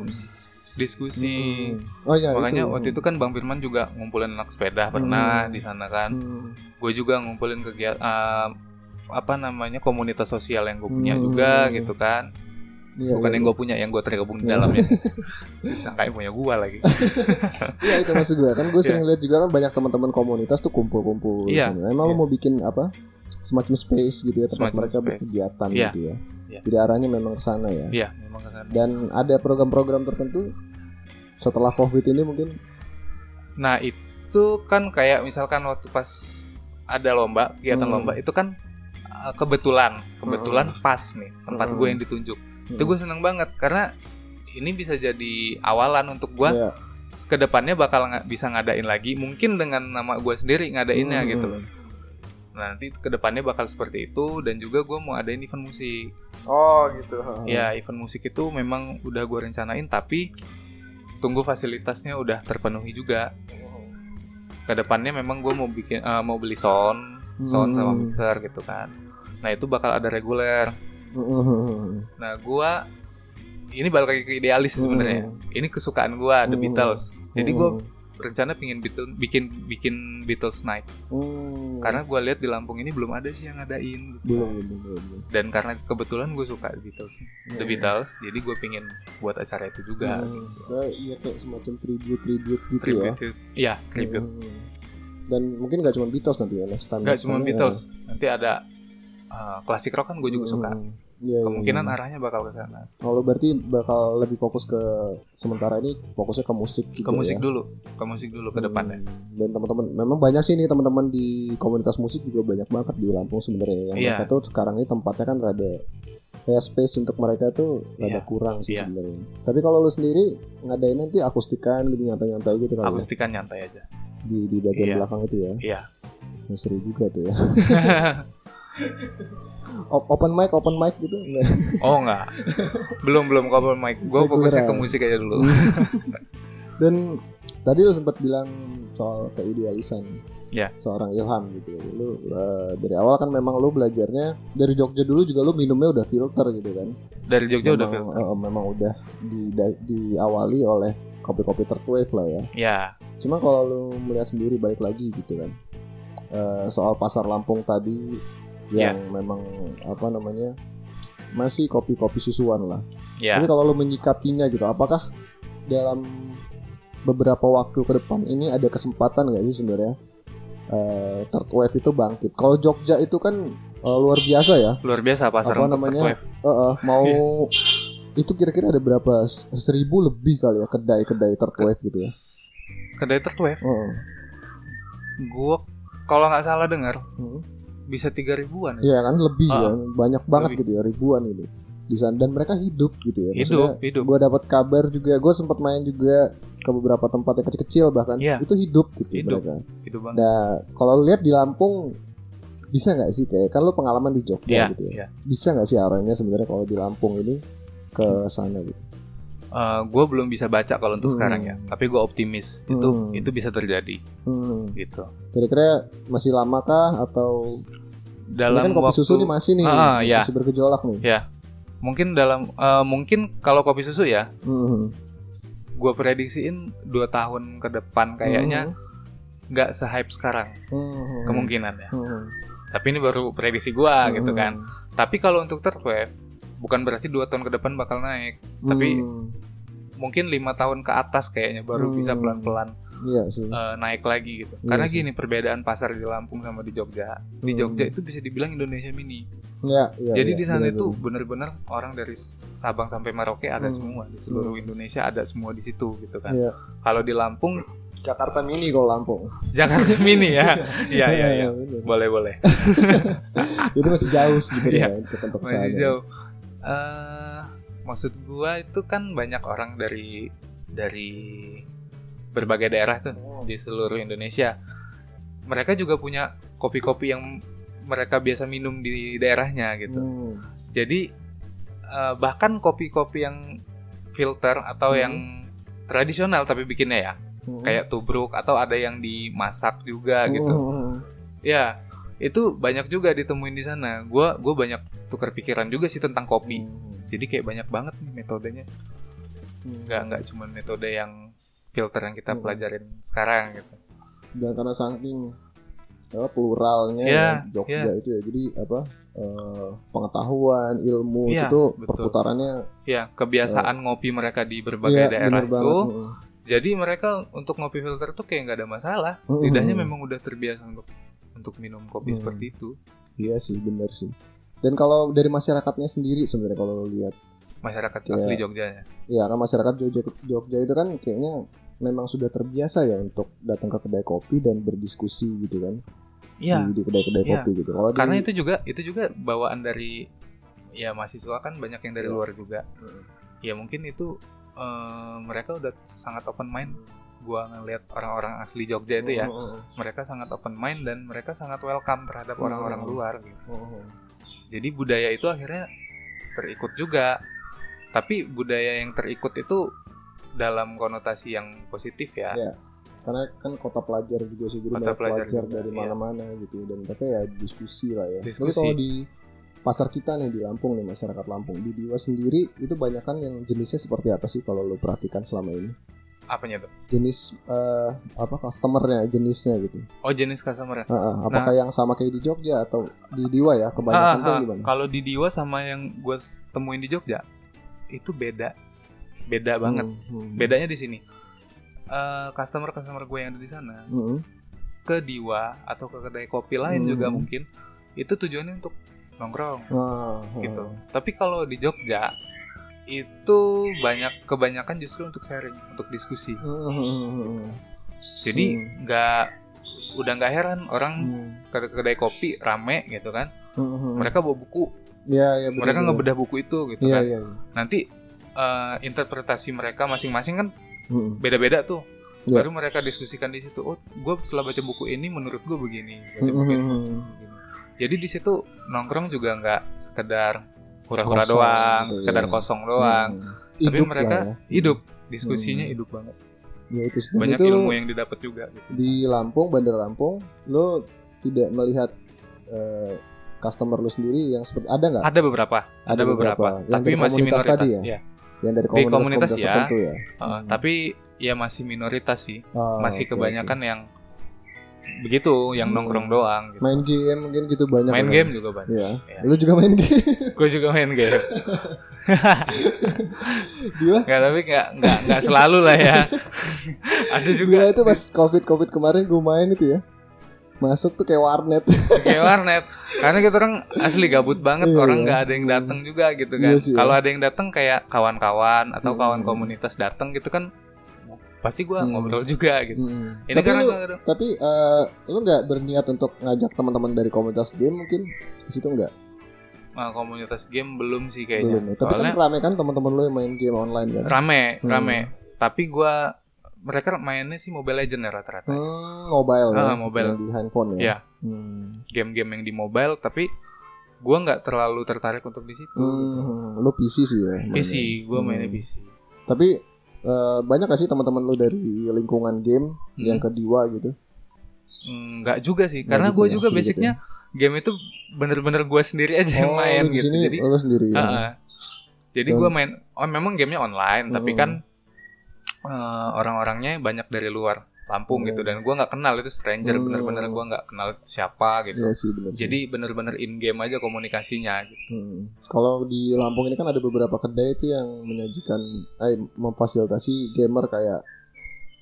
diskusi. Hmm. Oh ya Makanya itu. waktu itu kan Bang Firman juga ngumpulin anak sepeda pernah Hmm. di sana kan. Hmm. Gue juga ngumpulin kegiatan apa namanya komunitas sosial yang gue punya Hmm. juga gitu kan. Iya, Bukan iya, yang gue punya, yang gue tergabung di Iya. dalamnya. Sangkain punya gue lagi. Iya itu maksud gue kan gue Iya. sering lihat juga kan banyak teman-teman komunitas tuh kumpul-kumpul. Iya. Emang lo Iya. mau bikin apa? Semacam space gitu ya tempat Semacam mereka space. berkegiatan Iya. gitu ya. Iya. Jadi arahnya memang ke sana ya. Iya, memang ke sana. Dan ada program-program tertentu setelah covid ini mungkin. Nah itu kan kayak misalkan waktu pas ada lomba kegiatan Hmm. lomba itu kan uh, kebetulan kebetulan pas nih tempat Hmm. gue yang ditunjuk itu gue seneng banget karena ini bisa jadi awalan untuk gue Iya. ke depannya bakal bisa ngadain lagi mungkin dengan nama gue sendiri ngadainnya Hmm. gitu nah nanti ke depannya bakal seperti itu dan juga gue mau adain event musik Oh gitu. ya event musik itu memang udah gue rencanain tapi tunggu fasilitasnya udah terpenuhi juga ke depannya memang gue mau bikin eh, mau beli sound sound sama Hmm. mixer gitu kan nah itu bakal ada reguler Hmm. nah gue ini balik lagi ke idealis sebenarnya ini kesukaan gue The Hmm. Beatles jadi gue Hmm. Rencana pingin Beatles, bikin bikin Beatles Night Hmm. karena gue lihat di Lampung ini belum ada sih yang ngadain gitu. belum belum belum. belum. dan karena kebetulan gue suka Beatles The Hmm. Beatles jadi gue pingin buat acara itu juga Hmm. gitu. Nah, iya kayak semacam tribute tribute gitu ya. tribute iya tribute Hmm. Dan mungkin gak cuma Beatles nanti ya next time. next cuma Beatles nanti ada uh, klasik rock kan gue juga suka Hmm. Iya, iya, kemungkinan iya. arahnya bakal ke sana Kalau berarti bakal lebih fokus ke sementara ini fokusnya ke musik juga ke musik ya. dulu ke musik dulu ke depannya Hmm. Dan teman-teman memang banyak sih nih teman-teman di komunitas musik juga banyak banget di Lampung sebenarnya yang Iya. mereka tuh sekarang ini tempatnya kan rada kayak space untuk mereka tuh rada Iya. kurang sih Iya. sebenarnya. Tapi kalau lu sendiri ngadain nanti akustikan gitu nyantai-nyantai gitu ya, akustikan nyantai aja di di bagian Iya. belakang itu ya. iya Ya, seru juga tuh ya. Open mic, open mic gitu. oh enggak belum belum cover mic gue fokusnya ke musik aja dulu Dan tadi lu sempat bilang soal keidealisan Ya. seorang Ilham gitu ya. Lu eh, dari awal kan memang lu belajarnya dari Jogja dulu juga lu minumnya udah filter gitu kan. dari Jogja udah memang, filter eh, memang udah di, da- diawali oleh kopi-kopi third wave lah ya. ya Cuma kalau lu melihat sendiri balik lagi gitu kan. eh, soal pasar Lampung tadi Ya. yang memang apa namanya masih kopi-kopi susuan lah. ya Tapi kalau lo menyikapinya gitu, apakah dalam beberapa waktu ke depan ini ada kesempatan nggak sih sebenarnya eh third wave itu bangkit? Kalau Jogja itu kan eh, luar biasa ya. luar biasa pasar Apa namanya? third wave. Eh, eh, mau Iya. itu kira-kira ada berapa seribu lebih kali ya kedai-kedai third wave gitu ya? kedai third wave Heeh. gue kalau nggak salah dengar Hmm. Bisa tiga ribuan ya. Iya kan lebih Ah, ya, banyak banget lebih. gitu ya ribuan gitu di sana dan mereka hidup gitu ya. hidup hidup Gue dapat kabar juga, gue sempat main juga ke beberapa tempat yang kecil-kecil bahkan Iya. itu hidup gitu Hidup. mereka. hidup banget Nah, kalau lihat di Lampung bisa nggak sih kayak kan lu pengalaman di Jogja Iya, gitu ya. iya. Bisa nggak sih arahnya sebenarnya kalau di Lampung ini ke sana gitu. Gue Eh, belum bisa baca kalau untuk Hmm. sekarang ya tapi gue optimis itu Hmm. itu bisa terjadi Hmm. gitu Kira-kira masih lama kah atau ini dalam kan kopi waktu susu nih masih nih, Ah, iya. masih bergejolak nih. mungkin dalam eh, mungkin kalau kopi susu ya Hmm. gue prediksiin dua tahun ke depan kayaknya nggak se-hype sekarang Hmm. kemungkinan ya Hmm. tapi ini baru prediksi gue gitu Hmm. kan tapi kalau untuk third wave bukan berarti dua tahun ke depan bakal naik tapi Hmm. mungkin lima tahun ke atas kayaknya baru Hmm. bisa pelan-pelan Iya sih. eh, naik lagi gitu. Iya Karena sih. gini perbedaan pasar di Lampung sama di Jogja. Di Hmm. Jogja itu bisa dibilang Indonesia mini. Iya, iya. Jadi iya, di sana benar-benar. itu bener-bener orang dari Sabang sampai Merauke ada Hmm. semua di seluruh Indonesia ada semua di situ gitu kan. Iya. Kalau di Lampung Jakarta mini kalau Lampung. Jakarta mini ya. Iya iya iya. benar. Boleh boleh. Jadi masih jauh sebenarnya Iya. untuk untuk Masih jauh. Eh, maksud gua itu kan banyak orang dari dari berbagai daerah tuh di seluruh Indonesia. Mereka juga punya kopi-kopi yang mereka biasa minum di daerahnya gitu. Hmm. Jadi eh, bahkan kopi-kopi yang filter atau Hmm. yang tradisional tapi bikinnya ya, Hmm. kayak tubruk atau ada yang dimasak juga gitu. Hmm. Ya, itu banyak juga ditemuin di sana. Gua gua banyak tukar pikiran juga sih tentang kopi. Hmm. Jadi kayak banyak banget nih metodenya. Nggak nggak cuma metode yang filter yang kita Hmm. pelajarin sekarang gitu. dan karena saking apa pluralnya Iya, Jogja iya. itu ya jadi apa eh, pengetahuan ilmu Iya, itu betul. perputarannya Ya, kebiasaan ngopi mereka di berbagai iya daerah itu. banget Mm. Jadi mereka untuk ngopi filter tuh kayak nggak ada masalah. Mm. Lidahnya memang udah terbiasa untuk untuk minum kopi Hmm. seperti itu. iya sih bener sih dan kalau dari masyarakatnya sendiri sebenarnya kalau lihat Masyarakat Iya. asli Jogja ya. ya kan masyarakat Jogja Jogja itu kan kayaknya memang sudah terbiasa ya untuk datang ke kedai kopi dan berdiskusi gitu kan Iya. di, di kedai-kedai Iya. kopi gitu kalau di- Karena itu juga itu juga bawaan dari ya mahasiswa kan banyak yang dari Iya. luar juga. Mm. Ya mungkin itu eh, mereka udah sangat open mind. Gua ngeliat orang-orang asli Jogja itu ya, Mm, mereka sangat open mind dan mereka sangat welcome terhadap orang-orang luar. Gitu. mm, mm. Jadi budaya itu akhirnya terikut juga. Tapi budaya yang terikut itu dalam konotasi yang positif ya. Iya. karena kan kota pelajar juga sih jadi Kota banyak pelajar pelajar juga, dari iya. mana-mana gitu dan mereka ya diskusi lah ya. Tapi Diskusi. kalau di pasar kita nih di Lampung nih masyarakat Lampung di Diwa sendiri itu banyak kan yang jenisnya seperti apa sih kalau lo perhatikan selama ini Apanya tuh? jenis eh, apa customernya jenisnya gitu. Oh jenis customer Ah, ah, apakah yang sama kayak di Jogja atau di Diwa ya kebanyakan tuh Ah, ah, gimana? Kalau di Diwa sama yang gue temuin di Jogja itu beda, beda banget. Hmm, hmm. Bedanya di sini, customer customer gue yang ada di sana Hmm, ke Diwa atau ke kedai kopi lain Hmm. juga mungkin itu tujuannya untuk nongkrong ah. gitu. Tapi kalau di Jogja itu banyak kebanyakan justru untuk sharing, untuk diskusi. Hmm, hmm, hmm, Jadi Hmm. nggak udah nggak heran orang hmm. ke kedai kopi rame gitu kan. Hmm, hmm. Mereka bawa buku, Iya, iya, mereka benar-benar. ngebedah buku itu gitu Iya, kan. iya. iya. nanti eh, interpretasi mereka masing-masing kan Hmm, beda-beda tuh Iya. baru mereka diskusikan di situ oh gue setelah baca buku ini menurut gue begini baca hmm, buku hmm, ini hmm. begini. jadi di situ nongkrong juga nggak sekedar hura-hura doang gitu, sekedar ya. kosong doang Hmm. tapi Hidup mereka lah ya. hidup diskusinya Hmm. hidup banget Ya, itu sih. Banyak itu ilmu yang didapat juga gitu. di Lampung, Bandar Lampung, lo tidak melihat eh, customer lo sendiri yang seperti ada nggak? ada beberapa ada, beberapa, Yang tapi dari masih komunitas minoritas tadi ya? ya. Yang dari Di komunitas-komunitas komunitas ya. tertentu ya. Eh, tapi ya masih minoritas sih Ah, masih oke, kebanyakan yang begitu yang Hmm. nongkrong doang gitu. Main game mungkin gitu banyak. main orang. game juga banyak Iya. Iya. Lo juga main game? gue juga main game Dia? Nggak, tapi nggak nggak nggak selalu lah ya. Ada juga Gua itu pas covid covid kemarin gue main itu ya. Masuk tuh kayak warnet. kayak warnet. Karena kita orang asli gabut banget, Iya, orang iya. nggak ada yang datang juga gitu kan. Iya sih, ya. Kalau ada yang datang kayak kawan-kawan atau Hmm. kawan komunitas datang gitu kan, pasti gua Hmm. ngobrol juga gitu. Hmm. Ini Tapi lu, tapi eh, lu nggak berniat untuk ngajak teman-teman dari komunitas game mungkin di situ nggak? Nah, komunitas game belum sih kayaknya. Belum ya. Tapi Soalnya kan rame kan teman-teman lu yang main game online kan? rame, Hmm. rame. Tapi gua mereka mainnya sih Mobile Legend ya rata-rata. Hmm, mobile ya. Ah, mobile. Yang di handphone ya. Iya. Hmm. Game-game yang di mobile tapi gua nggak terlalu tertarik untuk di situ. gitu. Hmm, lu PC sih ya. mainnya. PC, gua mainnya Hmm. PC. Tapi eh, banyak gak sih teman-teman lu dari lingkungan game Hmm. yang kedua gitu? Enggak juga sih, karena gue ya, juga sedikit basicnya game itu bener-bener gue sendiri aja yang main lu di gitu. sini Jadi, lu sendiri ya. Ah, ah. jadi gue main, oh memang gamenya online, tapi Hmm. kan eh, orang-orangnya banyak dari luar Lampung Hmm. gitu, dan gue nggak kenal itu stranger, Hmm. bener-bener gue nggak kenal siapa gitu. Iya sih benar. sih. Jadi bener-bener in game aja komunikasinya. Gitu. Hmm. Kalau di Lampung ini kan ada beberapa kedai itu yang menyajikan, eh memfasilitasi gamer kayak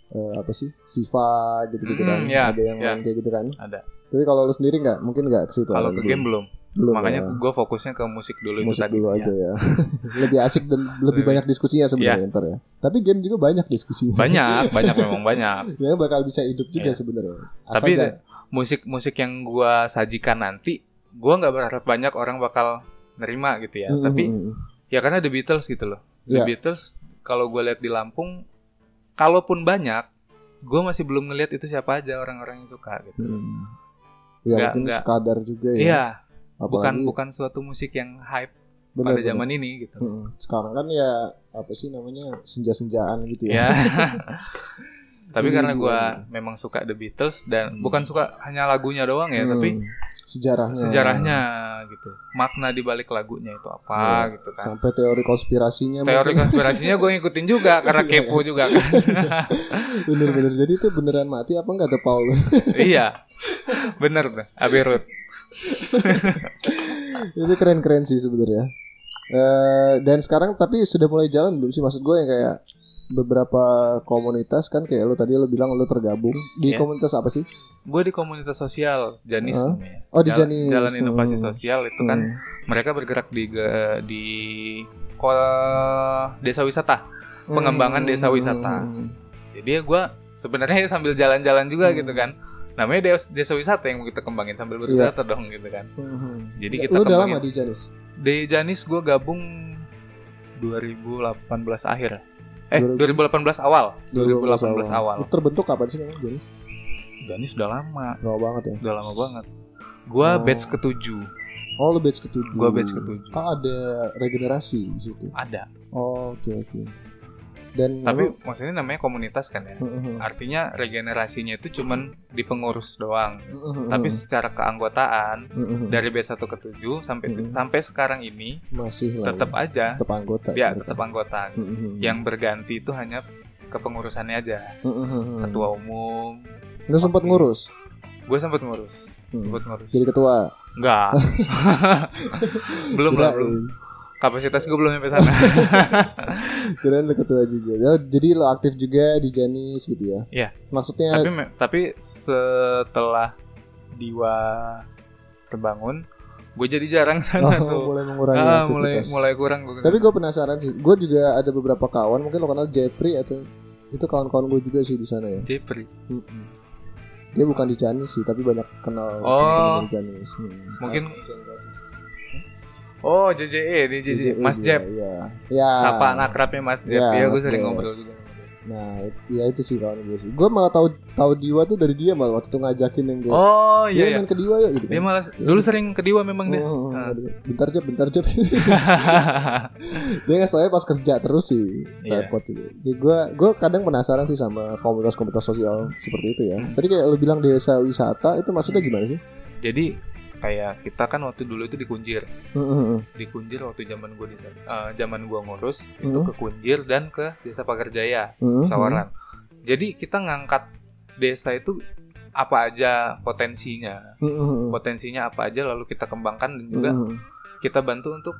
eh, apa sih FIFA gitu-gitu Hmm, kan? ya, ada yang ya. main kayak gitu kan? Ada. Tapi kalau lu sendiri nggak, mungkin nggak ke situ. Kalau ke game belum, belum makanya ya. gue fokusnya ke musik dulu itu musik tadi. dulu aja ya. lebih asik dan lebih banyak diskusinya sebenarnya ntar ya. Tapi game juga banyak diskusinya. Banyak, banyak memang banyak. ya bakal bisa hidup juga Iya. sebenarnya. Tapi nggak- musik-musik yang gua sajikan nanti, gua nggak berharap banyak orang bakal nerima gitu ya. Hmm, Tapi hmm, hmm. ya karena The Beatles gitu loh. The Iya. Beatles kalau gue lihat di Lampung, kalaupun banyak, gue masih belum ngelihat itu siapa aja orang-orang yang suka gitu. Hmm. Ya Nggak- mungkin nggak. sekadar juga ya. Iya, Apalagi- bukan suatu musik yang hype bener, pada bener. zaman ini gitu. Hmm. Sekarang kan ya apa sih namanya senja-senjaan gitu Ya. ya. tapi Ini karena gue memang suka The Beatles dan Hmm. bukan suka hanya lagunya doang ya, Hmm. tapi sejarahnya. sejarahnya gitu. Makna di balik lagunya itu apa Iya. gitu kan. Sampai teori konspirasinya Teori mungkin. konspirasinya gue ngikutin juga karena Iya, kepo juga kan. bener-bener. Jadi itu beneran mati apa enggak tuh Paul? iya. Bener tuh, Abbey Itu keren-keren sih sebenarnya. Eh dan sekarang tapi sudah mulai jalan belum sih maksud gue yang kayak beberapa komunitas kan kayak lo tadi lo bilang lo tergabung di Iya. komunitas apa sih? Gue di komunitas sosial Janis Hah? namanya. Oh, di Jalan- Janis. Jalan Inovasi Hmm. Sosial itu kan Hmm. mereka bergerak di di ko- desa wisata. pengembangan desa wisata. Hmm. Jadi ya gue sebenarnya sambil jalan-jalan juga Hmm. gitu kan. Namanya desa, desa wisata yang mau kita kembangin sambil berwisata dong gitu kan. Hmm. Jadi kita Lo udah lama di Janis? Di Janis gue gabung 2018 akhir. Eh 2000 2018 awal. 2018 awal. Itu terbentuk kapan sih memang Janis? Janis udah lama, Lama banget ya. udah lama banget. Gua Oh. batch ketujuh, Oh lo batch ketujuh. Gua batch ketujuh. Ah ada regenerasi di situ. ada. Oh, oke oke. Dan Tapi lo- maksudnya namanya komunitas kan ya. Hmm, hmm, Artinya regenerasinya itu cuman di pengurus doang. hmm, Tapi secara keanggotaan hmm, hmm. dari B1 ke 7 sampai sampai sekarang ini masih tetap ya. aja tetap anggota. ya mereka. tetap anggota. Yang berganti itu hanya kepengurusannya aja. Ketua umum. Lo sempat ngurus. Gue sempat ngurus. Hmm. Sempat ngurus. Jadi ketua. Enggak. belum lah, belum. Kapasitas gue belum sampai sana. Kirain lo ketua juga. Ya, jadi lo aktif juga di Janis gitu ya. Iya. Maksudnya tapi tapi setelah Diwa terbangun, gue jadi jarang sana oh, tuh. mulai mengurangi Ah, mulai aktivitas. mulai kurang gue. Tapi gue penasaran sih. Gue juga ada beberapa kawan, mungkin lo kenal Jeffrey atau itu kawan-kawan gue juga sih di sana ya. Jepri. Dia bukan di Janis sih, tapi banyak kenal Oh. teman-teman di Janis. Hmm. Mungkin- Ah, Oh JJE nih JJE. JJE Mas dia, Jep. Iya. Ya. Sapa akrabnya Mas Jep. Ya, Iya gue Mas sering ngobrol juga. Nah, ya itu sih kawan gue sih. Gue malah tahu tahu Diwa tuh dari dia malah waktu itu ngajakin yang kayak, Oh "Iya, iya iya. main ke Diwa yuk gitu. Dia kan. malah dulu sering ke Diwa memang dia. Oh, oh, oh, bentar Jep, bentar Jep. dia nggak saya pas kerja terus sih Iya. repot itu. Ya, gue gue kadang penasaran sih sama komunitas-komunitas sosial seperti itu ya. Tadi kayak lu bilang desa wisata itu maksudnya gimana sih? Jadi kayak kita kan waktu dulu itu dikunjir, Heeh, dikunjir waktu zaman gue di eh, zaman gua ngurus itu Hmm. ke Kunjir dan ke Desa Pagarjaya. heeh, Sawaran. Jadi kita ngangkat desa itu apa aja potensinya, heeh, potensinya apa aja lalu kita kembangkan dan juga heeh. kita bantu untuk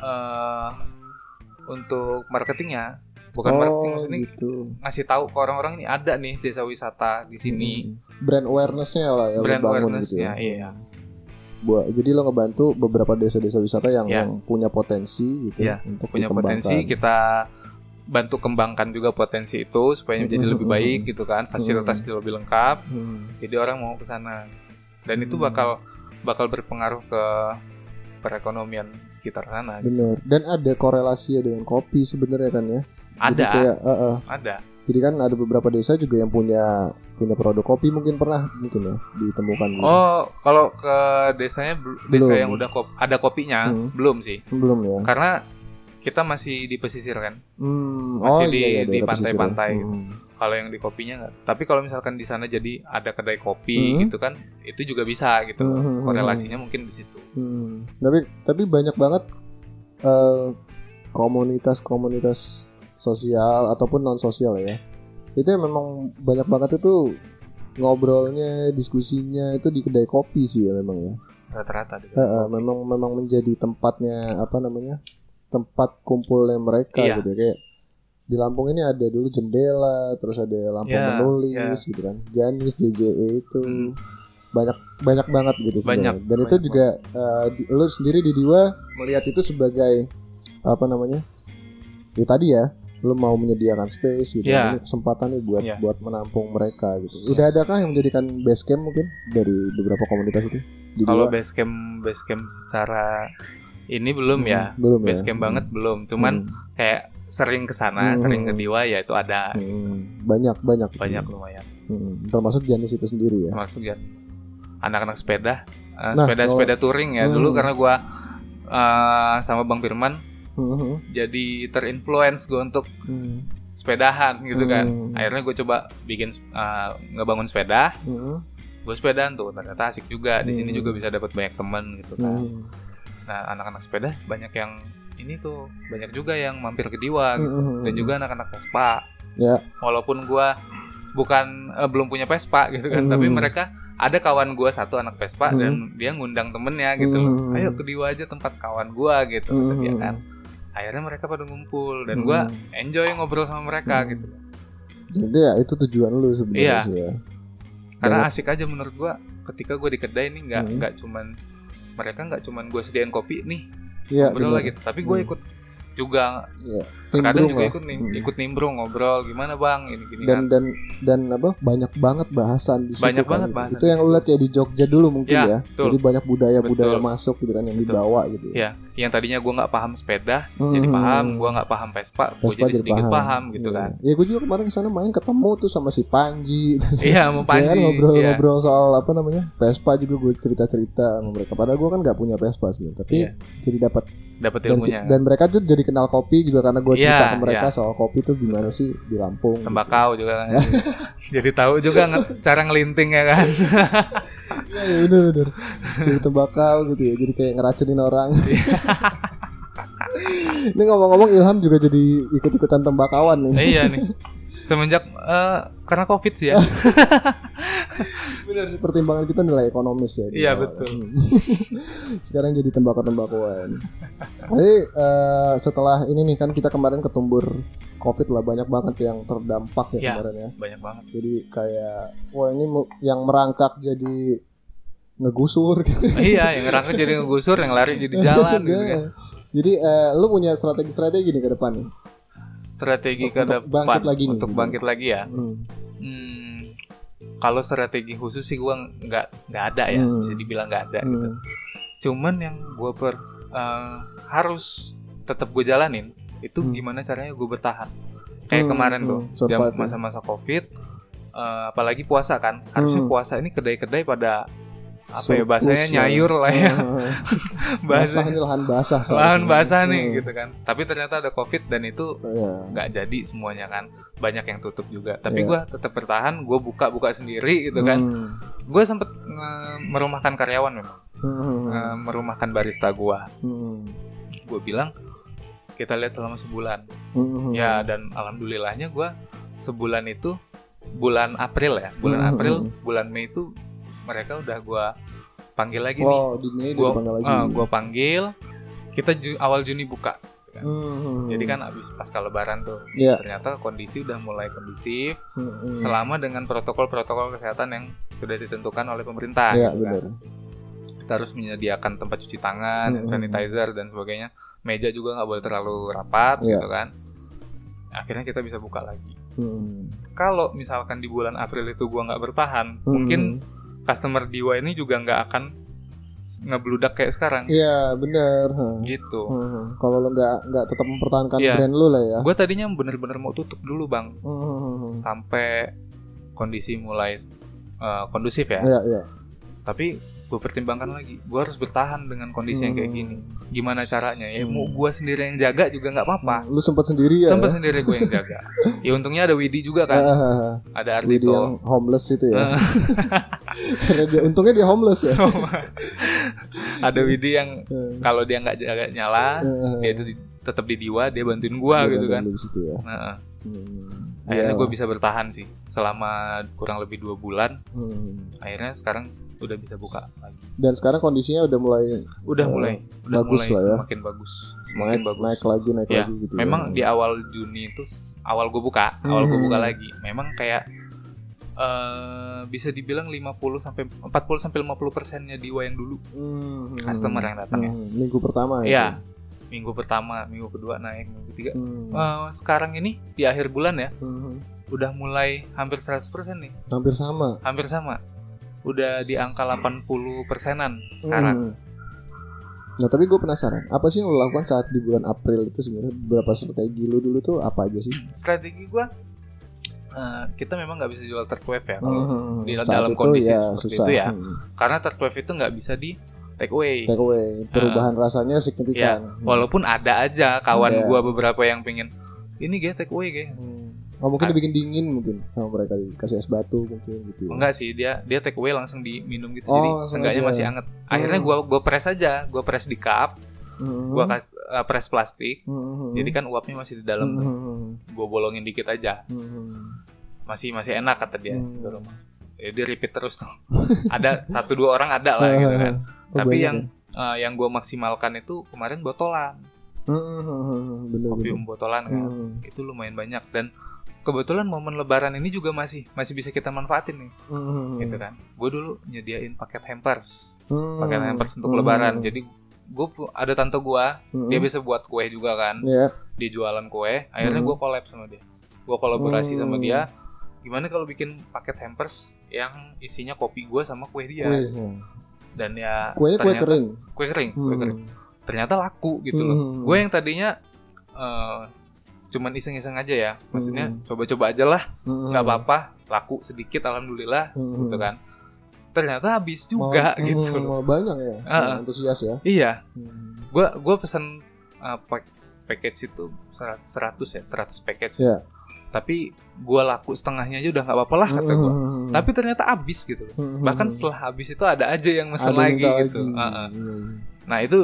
eh untuk marketingnya, bukan oh, marketing maksudnya gitu. ngasih tahu ke orang-orang ini ada nih desa wisata di sini, Hmm. Brand awareness-nya lah ya brand awareness-nya, gitu ya. iya. Buat, jadi lo ngebantu beberapa desa-desa wisata yang, Ya. yang punya potensi gitu Ya, untuk punya potensi kita bantu kembangkan juga potensi itu supaya menjadi Hmm, lebih hmm, baik hmm. gitu kan, fasilitas itu lebih lengkap. Hmm. Jadi orang mau ke sana. Dan itu Hmm. bakal bakal berpengaruh ke perekonomian sekitar sana. Bener. Dan ada korelasi ya dengan kopi sebenarnya kan ya. Jadi Ada, kayak, eh, eh. ada. Jadi kan ada beberapa desa juga yang punya punya produk kopi mungkin pernah mungkin ya ditemukan. gitu. Oh, kalau ke desanya desa Belum. yang udah kop- ada kopinya Hmm. belum sih. belum ya. Karena kita masih di pesisir kan. Hmm, Masih oh di- iya, iya, di ya. pantai-pantai. Hmm. Kalau yang di kopinya nggak. Tapi kalau misalkan di sana jadi ada kedai kopi Hmm. gitu kan, itu juga bisa gitu. Hmm, hmm, hmm, Korelasinya mungkin di situ. Hmm. Tapi tapi banyak banget eh, komunitas-komunitas sosial ataupun non sosial ya. Itu yang memang banyak banget itu ngobrolnya, diskusinya itu di kedai kopi sih ya memang ya. Rata-rata. di Eh, eh, memang memang menjadi tempatnya apa namanya? tempat kumpulnya mereka Iya. gitu ya. kayak di Lampung ini ada dulu jendela, terus ada Lampung Iya, menulis gitu kan. Janis JJE itu Hmm. banyak banyak banget gitu sebenarnya. Banyak, Dan itu banyak juga eh, di- lu sendiri di Diwa melihat itu sebagai apa namanya? Ya tadi ya, lu mau menyediakan space gitu. Iya. Ini kesempatan nih buat Iya. buat menampung mereka gitu. Udah adakah yang menjadikan base camp mungkin dari beberapa komunitas itu? Kalau base camp base camp secara ini belum ya. Hmm, belum ya. Base camp banget belum. Cuman Hmm. kayak sering ke sana, Hmm. sering ke Diwa ya itu ada Hmm, banyak banyak banyak lumayan. Hmm, termasuk Janis itu sendiri ya Termasuk ya anak-anak sepeda, eh, Nah, sepeda-sepeda touring ya. Hmm. Dulu karena gua eh, sama Bang Firman Hmm, jadi terinfluence gue untuk hmm, sepedahan gitu kan. Hmm. Akhirnya gue coba bikin eh, ngebangun sepeda, hmm, gue sepedaan tuh ternyata asik juga. Di sini Hmm. juga bisa dapat banyak teman gitu kan. hmm, Nah anak-anak sepeda banyak yang ini tuh banyak juga yang mampir ke Diwa gitu. hmm, dan juga anak-anak Vespa. Ya. Walaupun gua bukan eh, belum punya Vespa gitu kan, Hmm. tapi mereka ada kawan gua satu anak Vespa Hmm. dan dia ngundang temennya gitu. Hmm. Ayo ke Diwa aja tempat kawan gua gitu Hmm. dia kan. Akhirnya mereka pada ngumpul dan gua Hmm. enjoy ngobrol sama mereka Hmm. gitu. Jadi ya itu tujuan lu sebenarnya Iya. sih ya. Karena Banyak- asik aja menurut gua ketika gua di kedai ini nggak Hmm. nggak cuman mereka nggak cuman gua sediain kopi nih Iya, ngobrol lagi, tapi gua Hmm. ikut juga Iya. Nimbrung juga ikut nim, Hmm. ikut nimbrung ngobrol gimana bang ini gini dan kan. dan dan apa banyak banget bahasan di situ Banyak kan. banget bahasan itu yang lu situ. lihat kayak di Jogja dulu mungkin Ya, ya betul. jadi banyak budaya budaya Betul. masuk gitu kan yang Betul. dibawa gitu Ya, yang tadinya gua nggak paham sepeda Hmm. jadi paham, gua nggak paham Vespa, Vespa jadi jadi sedikit paham. paham, gitu Iya. kan. ya gue juga kemarin ke sana main ketemu tuh sama si Panji Iya, mau Ya kan Panji. ngobrol-ngobrol soal apa namanya Vespa juga gue cerita-cerita sama mereka padahal gue kan nggak punya Vespa sih tapi Iya. jadi dapat Dapat dan, ilmunya. dan mereka tuh jadi kenal kopi juga karena gue cerita Iya, ke mereka iya. soal kopi tuh gimana sih di Lampung gitu. Tembakau juga kan. jadi tahu juga nge- cara ngelinting ya kan. Iya ya, bener bener Jadi tembakau gitu ya Jadi kayak ngeracunin orang Ini ngomong-ngomong Ilham juga jadi ikut-ikutan tembakauan nih iya nih. Semenjak eh, karena Covid sih ya. Bener pertimbangan kita nilai ekonomis ya Iya, betul. Hmm. Sekarang jadi tembakau-tembakauan Tapi eh, setelah ini nih kan kita kemarin ketumbur Covid lah Banyak banget yang terdampak ya Iya. kemarin ya Banyak banget. Jadi kayak Wah ini yang merangkak jadi ngegusur gitu. iya, yang ngerangkak jadi ngegusur, yang lari jadi jalan gitu kan. Iya. Jadi eh, lu punya strategi-strategi nih ke depan nih Strategi Untuk- ke untuk depan bangkit lagi nih, untuk gitu. bangkit lagi ya. Hmm. Hmm, kalau strategi khusus sih gua nggak nggak ada ya, Hmm. bisa dibilang nggak ada gitu. Hmm. Cuman yang gue per eh, harus tetap gue jalanin itu Hmm. gimana caranya gue bertahan. Kayak Hmm, kemarin hmm, tuh, survive jam ya. masa-masa covid, eh, apalagi puasa kan. Harusnya Hmm. puasa ini kedai-kedai pada apa ya bahasanya ya. nyayur lah ya, Ah, basah bahasa ini lahan basah lahan basah nih Hmm. gitu kan. Tapi ternyata ada covid dan itu Iya. nggak jadi semuanya kan. Banyak yang tutup juga. Tapi Iya. gua tetap bertahan, gue buka-buka sendiri gitu kan. Hmm. Gue sempet merumahkan karyawan memang, Hmm. Merumahkan barista gua. Hmm. gue bilang kita lihat selama sebulan Hmm. ya dan alhamdulillahnya gue sebulan itu bulan April ya bulan Hmm, April bulan Mei itu mereka udah gue panggil lagi nih di Mei gue dia dipanggil lagi. gue panggil kita ju- awal Juni buka Hmm. jadi kan abis pasca lebaran tuh Iya. ternyata kondisi udah mulai kondusif Hmm. selama dengan protokol-protokol kesehatan yang sudah ditentukan oleh pemerintah Iya, gitu kan. benar. kita harus menyediakan tempat cuci tangan, Hmm. sanitizer dan sebagainya. Meja juga nggak boleh terlalu rapat Iya. gitu kan. Akhirnya kita bisa buka lagi. Hmm. Kalau misalkan di bulan April itu gua nggak bertahan, Hmm. mungkin customer Diwa ini juga nggak akan ngebludak kayak sekarang. Iya, benar. Gitu. Hmm. Kalau lo nggak nggak tetap mempertahankan Iya. brand lu lah ya. Gue tadinya bener-bener mau tutup dulu bang, Hmm. sampai kondisi mulai uh, kondusif ya. Iya, iya. Tapi gue pertimbangkan lagi, gue harus bertahan dengan kondisi yang kayak Hmm. gini. Gimana caranya? Ya mau Hmm. gue sendiri yang jaga juga nggak apa-apa. Lu sempat sendiri ya? Sempat sendiri gue yang jaga. ya untungnya ada Widi juga kan. Ada Widi Ardito. yang homeless itu ya. Karena dia untungnya dia homeless ya. ada Widi yang Eh, kalau dia nggak jaga nyala, eh, dia itu tetap di diwa, dia bantuin dia gitu kan. ya. Nah, Hmm. akhirnya Iya. gue bisa bertahan sih selama kurang lebih dua bulan. Hmm. Akhirnya sekarang udah bisa buka lagi. Dan sekarang kondisinya udah mulai Udah Eh, mulai, udah bagus mulai lah ya. semakin bagus, naik, semakin bagus. naik lagi naik Ya, lagi gitu. Memang ya. di awal Juni itu awal gue buka, awal gue Hmm. buka lagi. Memang kayak eh bisa dibilang 50 sampai 40 sampai 50 persennya diwa yang dulu Hmm, hmm, customer yang datang ya. hmm. Minggu pertama ya. Iya. Minggu pertama, minggu kedua naik, minggu ketiga. Hmm. Eh, sekarang ini di akhir bulan ya, Hmm. udah mulai hampir 100% nih. Hampir sama. Hampir sama. Udah di angka 80 persenan sekarang. Hmm. Nah tapi gue penasaran, apa sih yang lo lakukan saat di bulan April itu sebenarnya beberapa strategi lo dulu tuh apa aja sih? Strategi gua eh, kita memang nggak bisa jual third wave ya kalau Hmm, di saat dalam itu kondisi ya seperti susah. itu ya. Hmm. karena third wave itu nggak bisa di take away. Take away, perubahan rasanya signifikan. Hmm. Walaupun ada aja kawan Ada. gua beberapa yang pengen ini gue take away gue. Hmm. Oh mungkin Ad- dibikin dingin mungkin sama mereka dikasih es batu mungkin gitu. ya. Enggak sih dia dia take away langsung diminum gitu. Oh, Jadi seenggaknya masih anget. Akhirnya Hmm. gua gua press aja, gua press di cup, Hmm. gua kas, eh, press plastik. Hmm. Jadi kan uapnya masih di dalam tuh. Hmm. Gua bolongin dikit aja. Hmm. Masih masih enak kata dia. Hmm. di rumah. Jadi repeat terus tuh. ada satu dua orang ada lah gitu kan. Oh, Tapi banyak yang ya? eh, yang gua maksimalkan itu kemarin botolan, Hmm, bener kopi bener. botolan kan. Hmm. Itu lumayan banyak dan kebetulan momen lebaran ini juga masih masih bisa kita manfaatin nih Hmm. gitu kan. Gue dulu nyediain paket hampers. Hmm. pakai hampers untuk Hmm. lebaran. Jadi gue ada tante gue, Hmm. dia bisa buat kue juga kan. Ya. Dia jualan kue. Akhirnya Hmm. gue collab sama dia. Gue kolaborasi sama Hmm. dia. Gimana kalau bikin paket hampers yang isinya kopi gue sama kue dia Kue. ya. dan ya Kuenya kue ternyata- kering. kue kering, kue Hmm. kering. Ternyata laku gitu loh. Hmm. Gue yang tadinya eh, cuman iseng-iseng aja ya. Maksudnya Hmm. coba-coba aja lah, Hmm. nggak apa-apa. Laku sedikit, alhamdulillah, Hmm. gitu kan. Ternyata habis juga Malah- gitu. hmm, malah banyak ya. Ah, ah. Antusias ya. Iya, Hmm. gua gua pesan uh, pack- package itu serat- 100 ya 100 package Ya. tapi gua laku setengahnya aja udah nggak apa-apa lah kata gua Hmm. tapi ternyata habis gitu. Hmm. bahkan setelah habis itu ada aja yang mesen Ada lagi gitu lagi. Uh-uh. Iya, iya. nah itu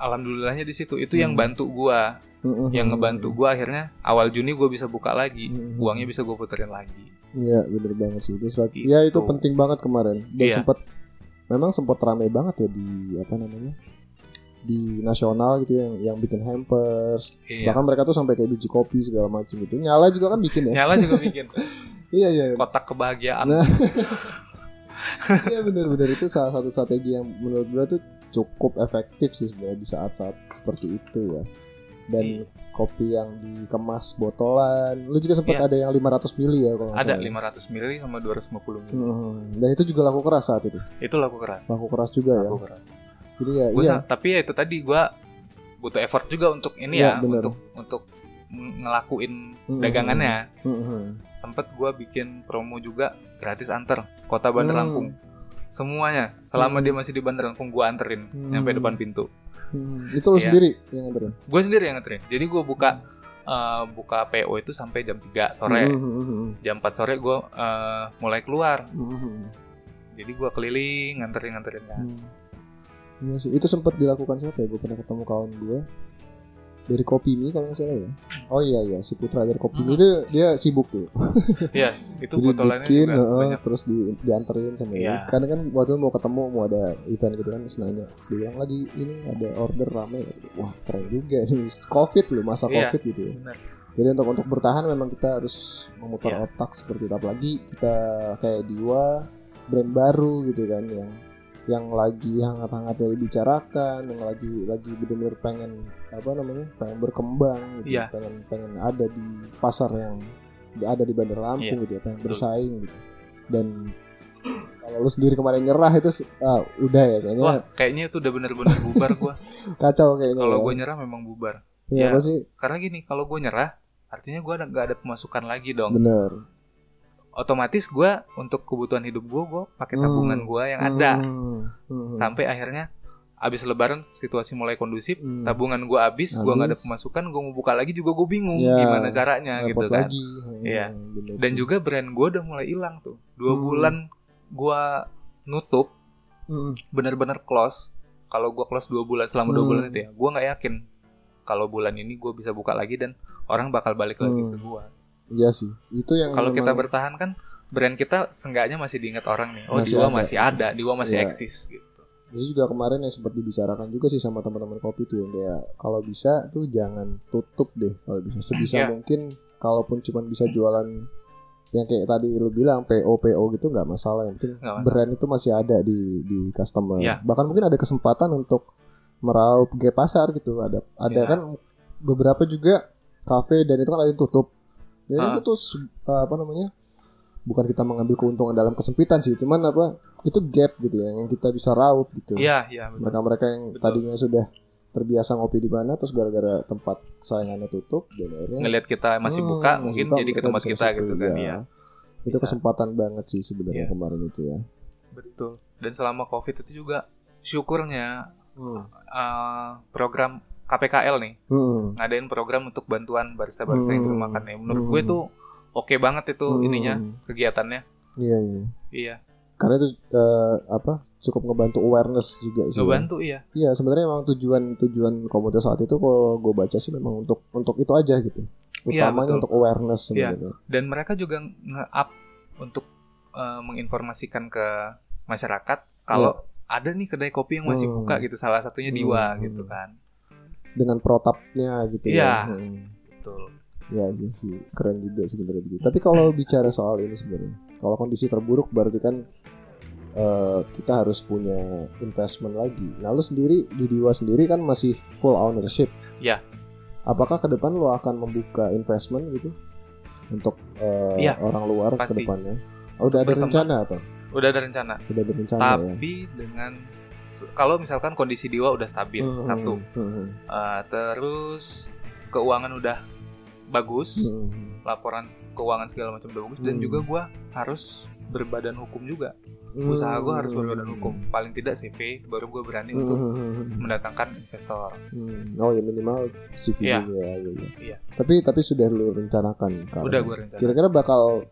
alhamdulillahnya di situ itu yang Hmm. bantu gua Hmm. yang ngebantu gua akhirnya awal Juni gua bisa buka lagi Hmm. uangnya bisa gua puterin lagi Iya bener banget sih itu surat. Gitu. Ya itu penting banget kemarin dan Iya. sempat memang sempat ramai banget ya di apa namanya di nasional gitu yang yang bikin hampers iya bahkan mereka tuh sampai kayak biji kopi segala macam gitu nyala juga kan bikin ya nyala juga bikin iya iya kotak kebahagiaan Nah. iya bener-bener itu salah satu strategi yang menurut gua tuh cukup efektif sih sebenarnya di saat-saat seperti itu ya dan Iya. kopi yang dikemas botolan lu juga sempat Iya. ada yang 500 mili ya kalau ada salah. 500 mili sama 250 mili Hmm, dan itu juga laku keras saat itu itu laku keras laku keras juga ya laku keras jadi ya Gua iya tapi ya itu tadi gua butuh effort juga untuk ini Iya, ya bener. untuk untuk ng- ngelakuin Hmm, dagangannya hmm, hmm. sempet gua bikin promo juga gratis anter kota Bandar Hmm. Lampung semuanya. Selama Hmm. dia masih di Bandar Lampung gua anterin Hmm. nyampe depan pintu. Hmm, itu lu Iya. sendiri yang nganterin? Gue sendiri yang nganterin. Jadi gua buka eh, buka PO itu sampai jam 3 sore. Hmm, hmm, hmm, jam 4 sore gua eh, mulai keluar. Hmm, hmm, jadi gua keliling nganterin nganterin kan. Hmm. Iya sih, itu sempat dilakukan siapa ya? Gue pernah ketemu kawan gue dari Kopi Mi kalau nggak salah ya. Oh iya iya, si Putra dari Kopi Mi Hmm. dia, dia sibuk tuh. Iya itu Jadi bikin, juga banyak terus di, dianterin sama Iya. dia. Karena kan waktu itu mau ketemu, mau ada event gitu kan, terus nanya. Terus dia bilang lagi ini ada order rame. Wah keren juga ini Covid loh, masa Iya. Covid gitu ya. Benar. Jadi untuk untuk bertahan memang kita harus memutar Iya. otak seperti itu. Apalagi kita kayak Diwa brand baru gitu kan yang yang lagi hangat-hangatnya dibicarakan, yang lagi lagi benar-benar pengen apa namanya pengen berkembang, gitu, Iya. pengen pengen ada di pasar yang ada di Bandar Lampung Iya, gitu ya, pengen bersaing gitu. Dan kalau lu sendiri kemarin nyerah itu ah, udah ya kayaknya wah kayaknya itu udah bener-bener bubar gua kacau kayaknya. kalau ya. gue nyerah memang bubar Iya, ya. apa sih? karena gini kalau gue nyerah artinya gue nggak ada pemasukan lagi dong Bener. Otomatis gue untuk kebutuhan hidup gue gue pakai Hmm. tabungan gue yang ada Hmm, hmm, sampai akhirnya abis lebaran situasi mulai kondusif hmm. tabungan gue habis gue nggak ada pemasukan gue mau buka lagi juga gue bingung Ya, gimana caranya gitu kan lagi. Hmm, bener dan juga brand gue udah mulai hilang tuh dua Hmm. bulan gue nutup Hmm, bener-bener close kalau gue close dua bulan selama dua Hmm. bulan itu ya gue nggak yakin kalau bulan ini gue bisa buka lagi dan orang bakal balik lagi Hmm. ke gue Iya sih. Itu yang kalau kita bertahan kan brand kita seenggaknya masih diingat orang nih oh Masih Diwa ada. masih ada Diwa masih Iya. eksis gitu itu juga kemarin yang sempat dibicarakan juga sih sama teman-teman kopi tuh yang kayak kalau bisa tuh jangan tutup deh kalau bisa sebisa Iya. mungkin kalaupun cuma bisa jualan yang kayak tadi lu bilang PO PO gitu nggak masalah yang penting masalah. brand itu masih ada di di customer Iya. bahkan mungkin ada kesempatan untuk meraup ke pasar gitu ada ada Iya. kan beberapa juga kafe dan itu kan ada yang tutup Ah. itu tuh se- apa namanya bukan kita mengambil keuntungan dalam kesempitan sih cuman apa itu gap gitu ya yang kita bisa raup gitu. Iya, iya. Mereka-mereka yang Betul. tadinya sudah terbiasa ngopi di mana terus gara-gara tempat kesayangannya tutup dan akhirnya Ngelihat kita masih Hmm, buka, masih mungkin buka, jadi ke mereka tempat bisa kita gitu kan. iya. Iya. itu Bisa. kesempatan banget sih sebenarnya Iya. kemarin itu ya. Betul. Dan selama Covid itu juga syukurnya Hmm. eh, program KPKL nih Hmm. ngadain program untuk bantuan barista-barista yang Hmm. dirumahkan nih. Menurut Hmm. gue tuh oke banget itu Hmm. ininya kegiatannya. Iya iya. Iya, Karena itu eh, apa cukup ngebantu awareness juga sih. ya. ngebantu iya. Iya sebenarnya memang tujuan tujuan komunitas saat itu kalau gue baca sih memang untuk untuk itu aja gitu. Iya, Utamanya betul. untuk awareness Iya. sebenarnya. Dan mereka juga nge-up untuk eh, menginformasikan ke masyarakat kalau ada nih kedai kopi yang masih Hmm. buka gitu. Salah satunya Hmm. Diwa Hmm. gitu kan. Dengan protapnya gitu Iya. ya. Hmm. Betul. Ya iya sih keren juga sebenarnya begitu. Tapi kalau bicara soal ini sebenarnya, kalau kondisi terburuk berarti kan eh, kita harus punya investment lagi. Nah lu sendiri di Diwa sendiri kan masih full ownership. Ya. Apakah ke depan lo akan membuka investment gitu untuk eh, Iya, orang luar ke depannya? Oh, udah ada rencana atau? Udah ada rencana. Udah ada rencana ya. Tapi dengan kalau misalkan kondisi Diwa udah stabil Hmm, satu, hmm, hmm, Eh, terus keuangan udah bagus, hmm, laporan keuangan segala macam udah bagus, dan Hmm. juga gua harus berbadan hukum juga. hmm. Usaha gua harus berbadan hukum, paling tidak CV, baru gue berani Hmm, untuk hmm, hmm, hmm. mendatangkan investor. Hmm. Oh ya minimal CV Iya. dulu ya, iya, iya. Iya. Tapi tapi sudah lu rencanakan kan? Udah gue rencana. Kira-kira bakal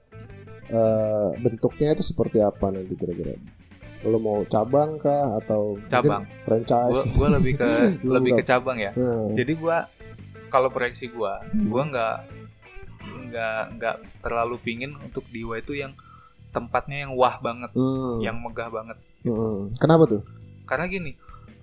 eh, bentuknya itu seperti apa nanti kira-kira? Lo mau cabang kah atau Cabang. franchise? Gue gue lebih ke lebih ke cabang ya. Hmm. Jadi gua kalau proyeksi Hmm. gua nggak nggak nggak terlalu pingin untuk Diwa itu yang tempatnya yang wah banget, Hmm. yang megah banget. Hmm. Kenapa tuh? Karena gini,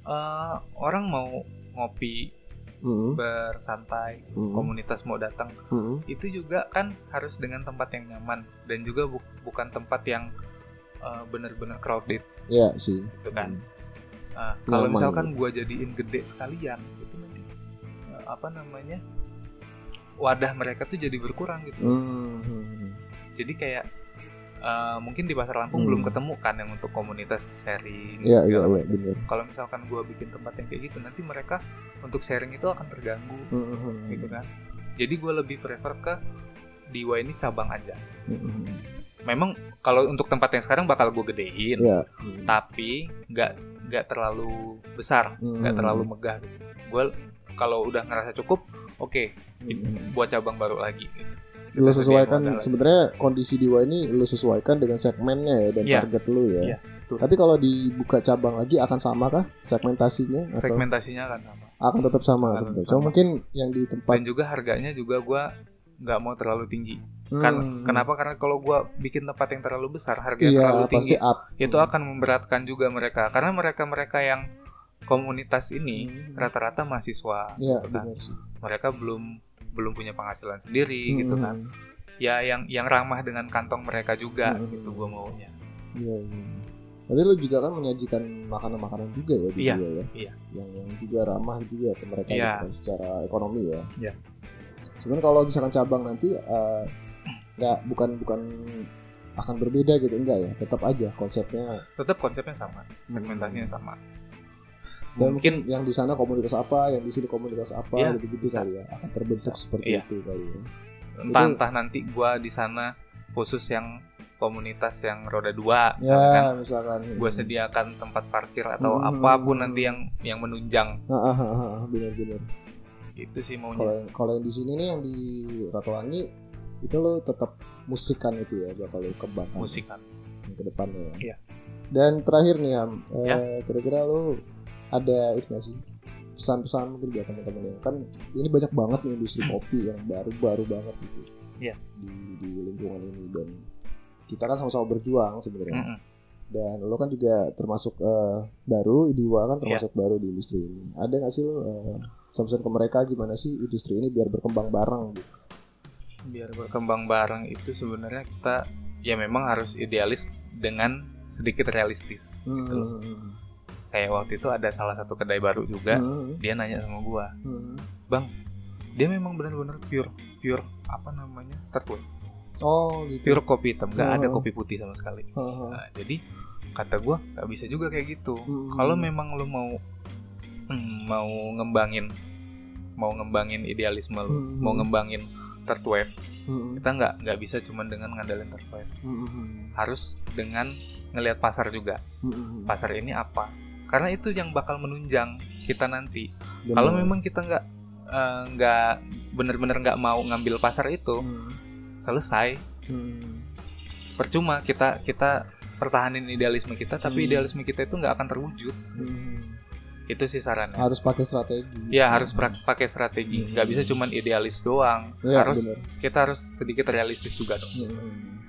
eh, orang mau ngopi Hmm. bersantai, Hmm. komunitas mau datang, Hmm. itu juga kan harus dengan tempat yang nyaman dan juga bu- bukan tempat yang eh, benar-benar crowded Ya sih. gitu kan. Nah, kalau misalkan gua jadiin gede sekalian, itu nanti eh, apa namanya wadah mereka tuh jadi berkurang gitu. Hmm. Jadi kayak eh, mungkin di pasar Lampung Hmm. belum ketemu kan yang untuk komunitas sharing. Iya iya iya benar. Kalau misalkan gua bikin tempat yang kayak gitu, nanti mereka untuk sharing itu akan terganggu Hmm. gitu kan. Jadi gua lebih prefer ke Diwa ini cabang aja. Hmm. Memang kalau untuk tempat yang sekarang bakal gue gedein, Iya. Hmm. tapi nggak nggak terlalu besar, nggak Hmm. terlalu megah gitu. Gue kalau udah ngerasa cukup, oke, Hmm. buat cabang baru lagi. Gitu. Lu Kita sesuaikan sebenarnya kondisi Diwa ini lu sesuaikan dengan segmennya ya dan Iya. target lu ya. Iya, betul. Tapi kalau dibuka cabang lagi akan sama kah segmentasinya atau segmentasinya kan sama. akan tetap sama Akan tetap Cuma mungkin yang di tempat Dan juga harganya juga gue nggak mau terlalu tinggi. Kan Hmm. kenapa? Karena kalau gue bikin tempat yang terlalu besar, harganya Iya, terlalu pasti tinggi, up. itu akan memberatkan juga mereka. Karena mereka-mereka yang komunitas ini Hmm. rata-rata mahasiswa, Iya, gitu kan. mereka belum belum punya penghasilan sendiri gitu Hmm. kan ya yang yang ramah dengan kantong mereka juga Hmm. gitu gue maunya Iya, iya. Tapi lu juga kan menyajikan makanan-makanan juga ya di Iya, ya. iya. Yang yang juga ramah juga ke mereka Iya. gitu kan, secara ekonomi ya. Iya. Cuman kalau misalkan cabang nanti eh, nggak bukan bukan akan berbeda gitu enggak ya tetap aja konsepnya. Tetap konsepnya sama segmentasinya sama. Dan mungkin mungkin yang di sana komunitas apa yang di sini komunitas apa Iya, gitu-gitu bisa. kali ya akan terbentuk Bisa. seperti Iya. itu kali ya. Entah Itu- entah nanti gue di sana khusus yang komunitas yang roda dua ya misalkan. misalkan. Gue sediakan tempat parkir atau Hmm. apa pun nanti yang yang menunjang. Benar-benar itu sih kalau maunya yang kalau yang di sini nih yang di Ratowangi itu lo tetap musikan itu ya bakal lo kembangkan musik kan ke depannya ya. Iya. Dan terakhir nih Ham, eh, Ya. kira-kira lo ada itu nggak sih pesan-pesan mungkin buat teman-teman yang kan ini banyak banget nih industri kopi yang baru-baru banget gitu Iya. di di lingkungan ini dan kita kan sama-sama berjuang sebenarnya Mm-mm. dan lo kan juga termasuk eh, baru Idiwa kan termasuk baru di industri ini ada nggak sih lo pesan-pesan ke mereka gimana sih industri ini biar berkembang bareng gitu biar berkembang bareng itu sebenarnya kita ya memang harus idealis dengan sedikit realistis gitu loh. Hmm. kayak waktu itu ada salah satu kedai baru juga Hmm. dia nanya sama gua Hmm. dia memang benar-benar pure pure apa namanya tertutup Oh gitu. pure kopi hitam nggak ada Oh. kopi putih sama sekali Haha. Nah, jadi kata gue nggak bisa juga kayak gitu Hmm. kalau memang lu mau hmm, mau ngembangin mau ngembangin idealisme lu Hmm. mau ngembangin third wave Hmm. kita nggak nggak bisa cuman dengan ngandalin third wave Hmm. harus dengan ngelihat pasar juga Hmm. pasar ini apa karena itu yang bakal menunjang kita nanti Benar. kalau memang kita nggak eh, nggak bener-bener nggak mau ngambil pasar itu Hmm. selesai Hmm. percuma kita kita pertahanin idealisme kita tapi Hmm. idealisme kita itu nggak akan terwujud Hmm. Itu sih sarannya harus pakai strategi ya harus pakai strategi Hmm. nggak bisa cuman idealis doang Ya, harus benar. kita harus sedikit realistis juga dong Hmm.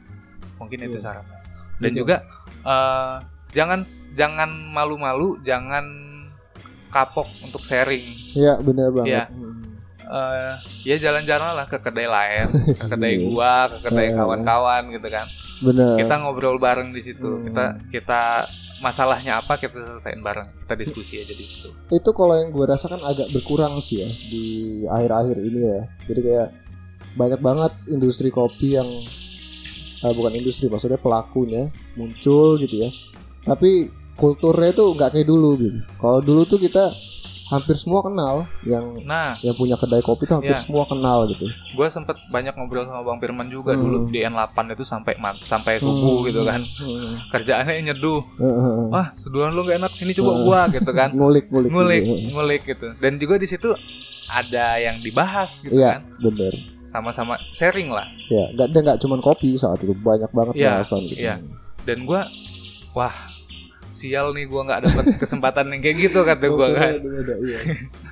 mungkin itu Iya. sarannya dan Betul. juga eh, jangan jangan malu-malu jangan kapok untuk sharing Iya benar banget. Iya. Hmm. Eh, ya jalan-jalan lah ke kedai lain ke kedai Iya. gua ke kedai Eh. kawan-kawan gitu kan Benar. kita ngobrol bareng di situ Hmm. kita kita masalahnya apa kita selesaiin bareng kita diskusi aja di situ itu kalau yang gue rasakan agak berkurang sih ya di akhir-akhir ini ya. Jadi kayak banyak banget industri kopi yang eh, bukan industri maksudnya pelakunya muncul gitu ya. Tapi kulturnya itu nggak kayak dulu gitu. Kalau dulu tuh kita hampir semua kenal yang nah yang punya kedai kopi tuh hampir Iya. semua kenal gitu. gue sempet banyak ngobrol sama bang Firman juga Hmm. dulu di N8 itu sampai sampai subuh Hmm. gitu kan Hmm. kerjaannya nyeduh Heeh. wah seduhan lu gak enak sini coba Hmm. gua gitu kan ngulik ngulik ngulik gitu. ngulik gitu dan juga di situ ada yang dibahas gitu Iya, kan bener. sama-sama sharing lah Ya, nggak dan nggak cuman kopi saat itu banyak banget Iya, bahasan gitu. iya. dan gua wah sial nih gua nggak dapet kesempatan yang kayak gitu kata Kulturnya kan beda-beda, iya.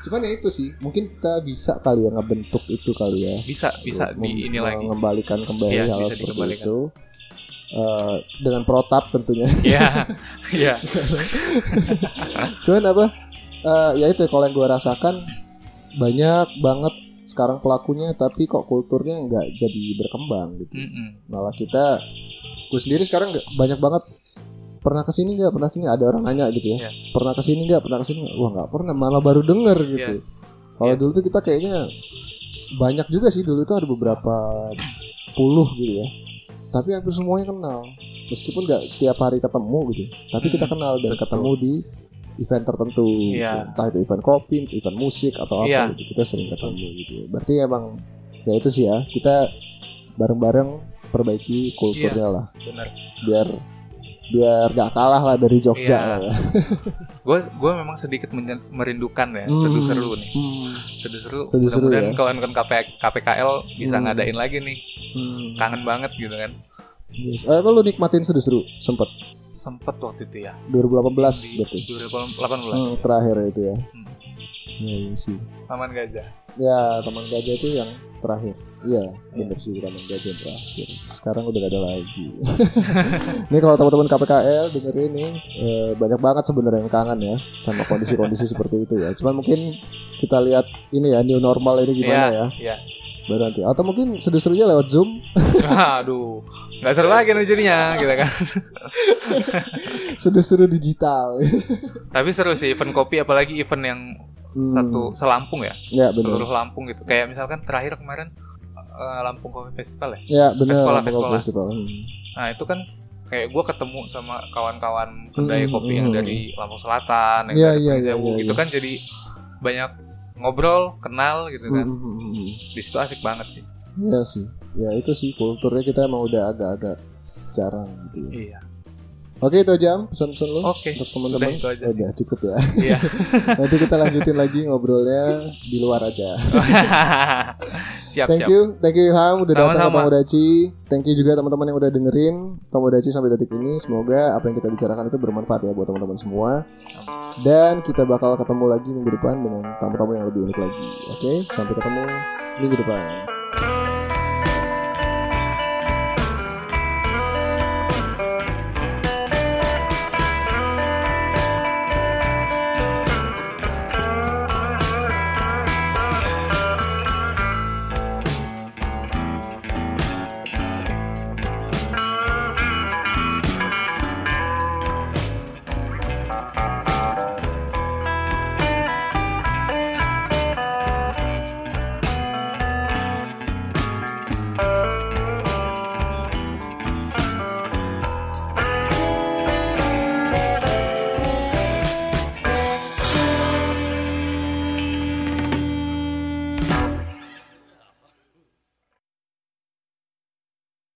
Cuman ya itu sih, mungkin kita bisa kali ya ngebentuk itu kali ya. bisa bisa di ini lagi mengembalikan kembali Iya, hal seperti itu. Eh, dengan protap tentunya. ya ya Sekarang. Cuman apa? eh, ya itu ya, kalau yang gue rasakan banyak banget sekarang pelakunya, tapi kok kulturnya nggak jadi berkembang gitu. Mm-mm. malah kita gue sendiri sekarang banyak banget pernah ke sini nggak pernah ke sini ada orang nanya gitu ya Iya. pernah ke sini nggak pernah ke sini wah nggak pernah malah baru denger gitu Iya. kalau Iya. dulu tuh kita kayaknya banyak juga sih dulu tuh ada beberapa puluh gitu ya tapi hampir semuanya kenal meskipun nggak setiap hari ketemu gitu tapi kita kenal dan betul. ketemu di event tertentu gitu. Iya. entah itu event kopi event musik atau apa Iya. gitu kita sering ketemu gitu berarti emang ya itu sih ya kita bareng-bareng perbaiki kulturnya lah benar biar biar gak kalah lah dari Jogja Iya. lah ya gue gue memang sedikit merindukan ya Hmm. seru-seru nih Hmm. seru-seru Seru-seru mudah-mudahan ya. kawan-kawan KP- KPKL bisa Hmm. ngadain lagi nih Hmm. kangen banget gitu kan Yes. Eh, lu nikmatin seru-seru sempet sempet waktu itu ya 2018 di berarti 2018 Hmm, terakhir itu ya Hmm. Iya iya sih. Taman Gajah. Ya teman gajah itu yang terakhir. Iya bener sih teman gajah yang terakhir. Sekarang udah gak ada lagi. Ini kalau teman-teman KPKL dengerin nih eh, Banyak banget sebenarnya yang kangen ya Sama kondisi-kondisi seperti itu ya. Cuman mungkin kita lihat ini ya New normal ini gimana ya. Iya. Baru nanti. Atau mungkin seru-serunya lewat Zoom. Aduh nggak seru lagi nih jadinya gitu kan. Seru-seru digital. Tapi seru sih event kopi apalagi event yang Hmm, satu selampung ya Ya bener seluruh Lampung gitu kayak misalkan terakhir kemarin eh, Lampung Coffee Festival ya Ya bener Sekolah, Lampung sekolah. Festival. Hmm. nah itu kan kayak gue ketemu sama kawan-kawan kedai Hmm, kopi hmm, yang dari Lampung Selatan yang Iya, dari Pringsewu, iya, iya, gitu iya. kan jadi banyak ngobrol kenal gitu kan Hmm, hmm, hmm, hmm. di situ asik banget sih Iya sih Ya itu sih kulturnya kita emang udah agak-agak jarang gitu ya iya Oke itu jam pesan-pesan lu oke untuk teman-teman. Udah, itu aja sih. Udah cukup ya. iya Nanti kita lanjutin lagi ngobrolnya di luar aja. siap Thank siap you, thank you Ilham udah datang ke Sama-sama. Tomodachi. Thank you juga teman-teman yang udah dengerin Tomodachi sampai detik ini. Semoga apa yang kita bicarakan itu bermanfaat ya buat teman-teman semua. Dan kita bakal ketemu lagi minggu depan dengan tamu-tamu yang lebih unik lagi. Oke, sampai ketemu minggu depan.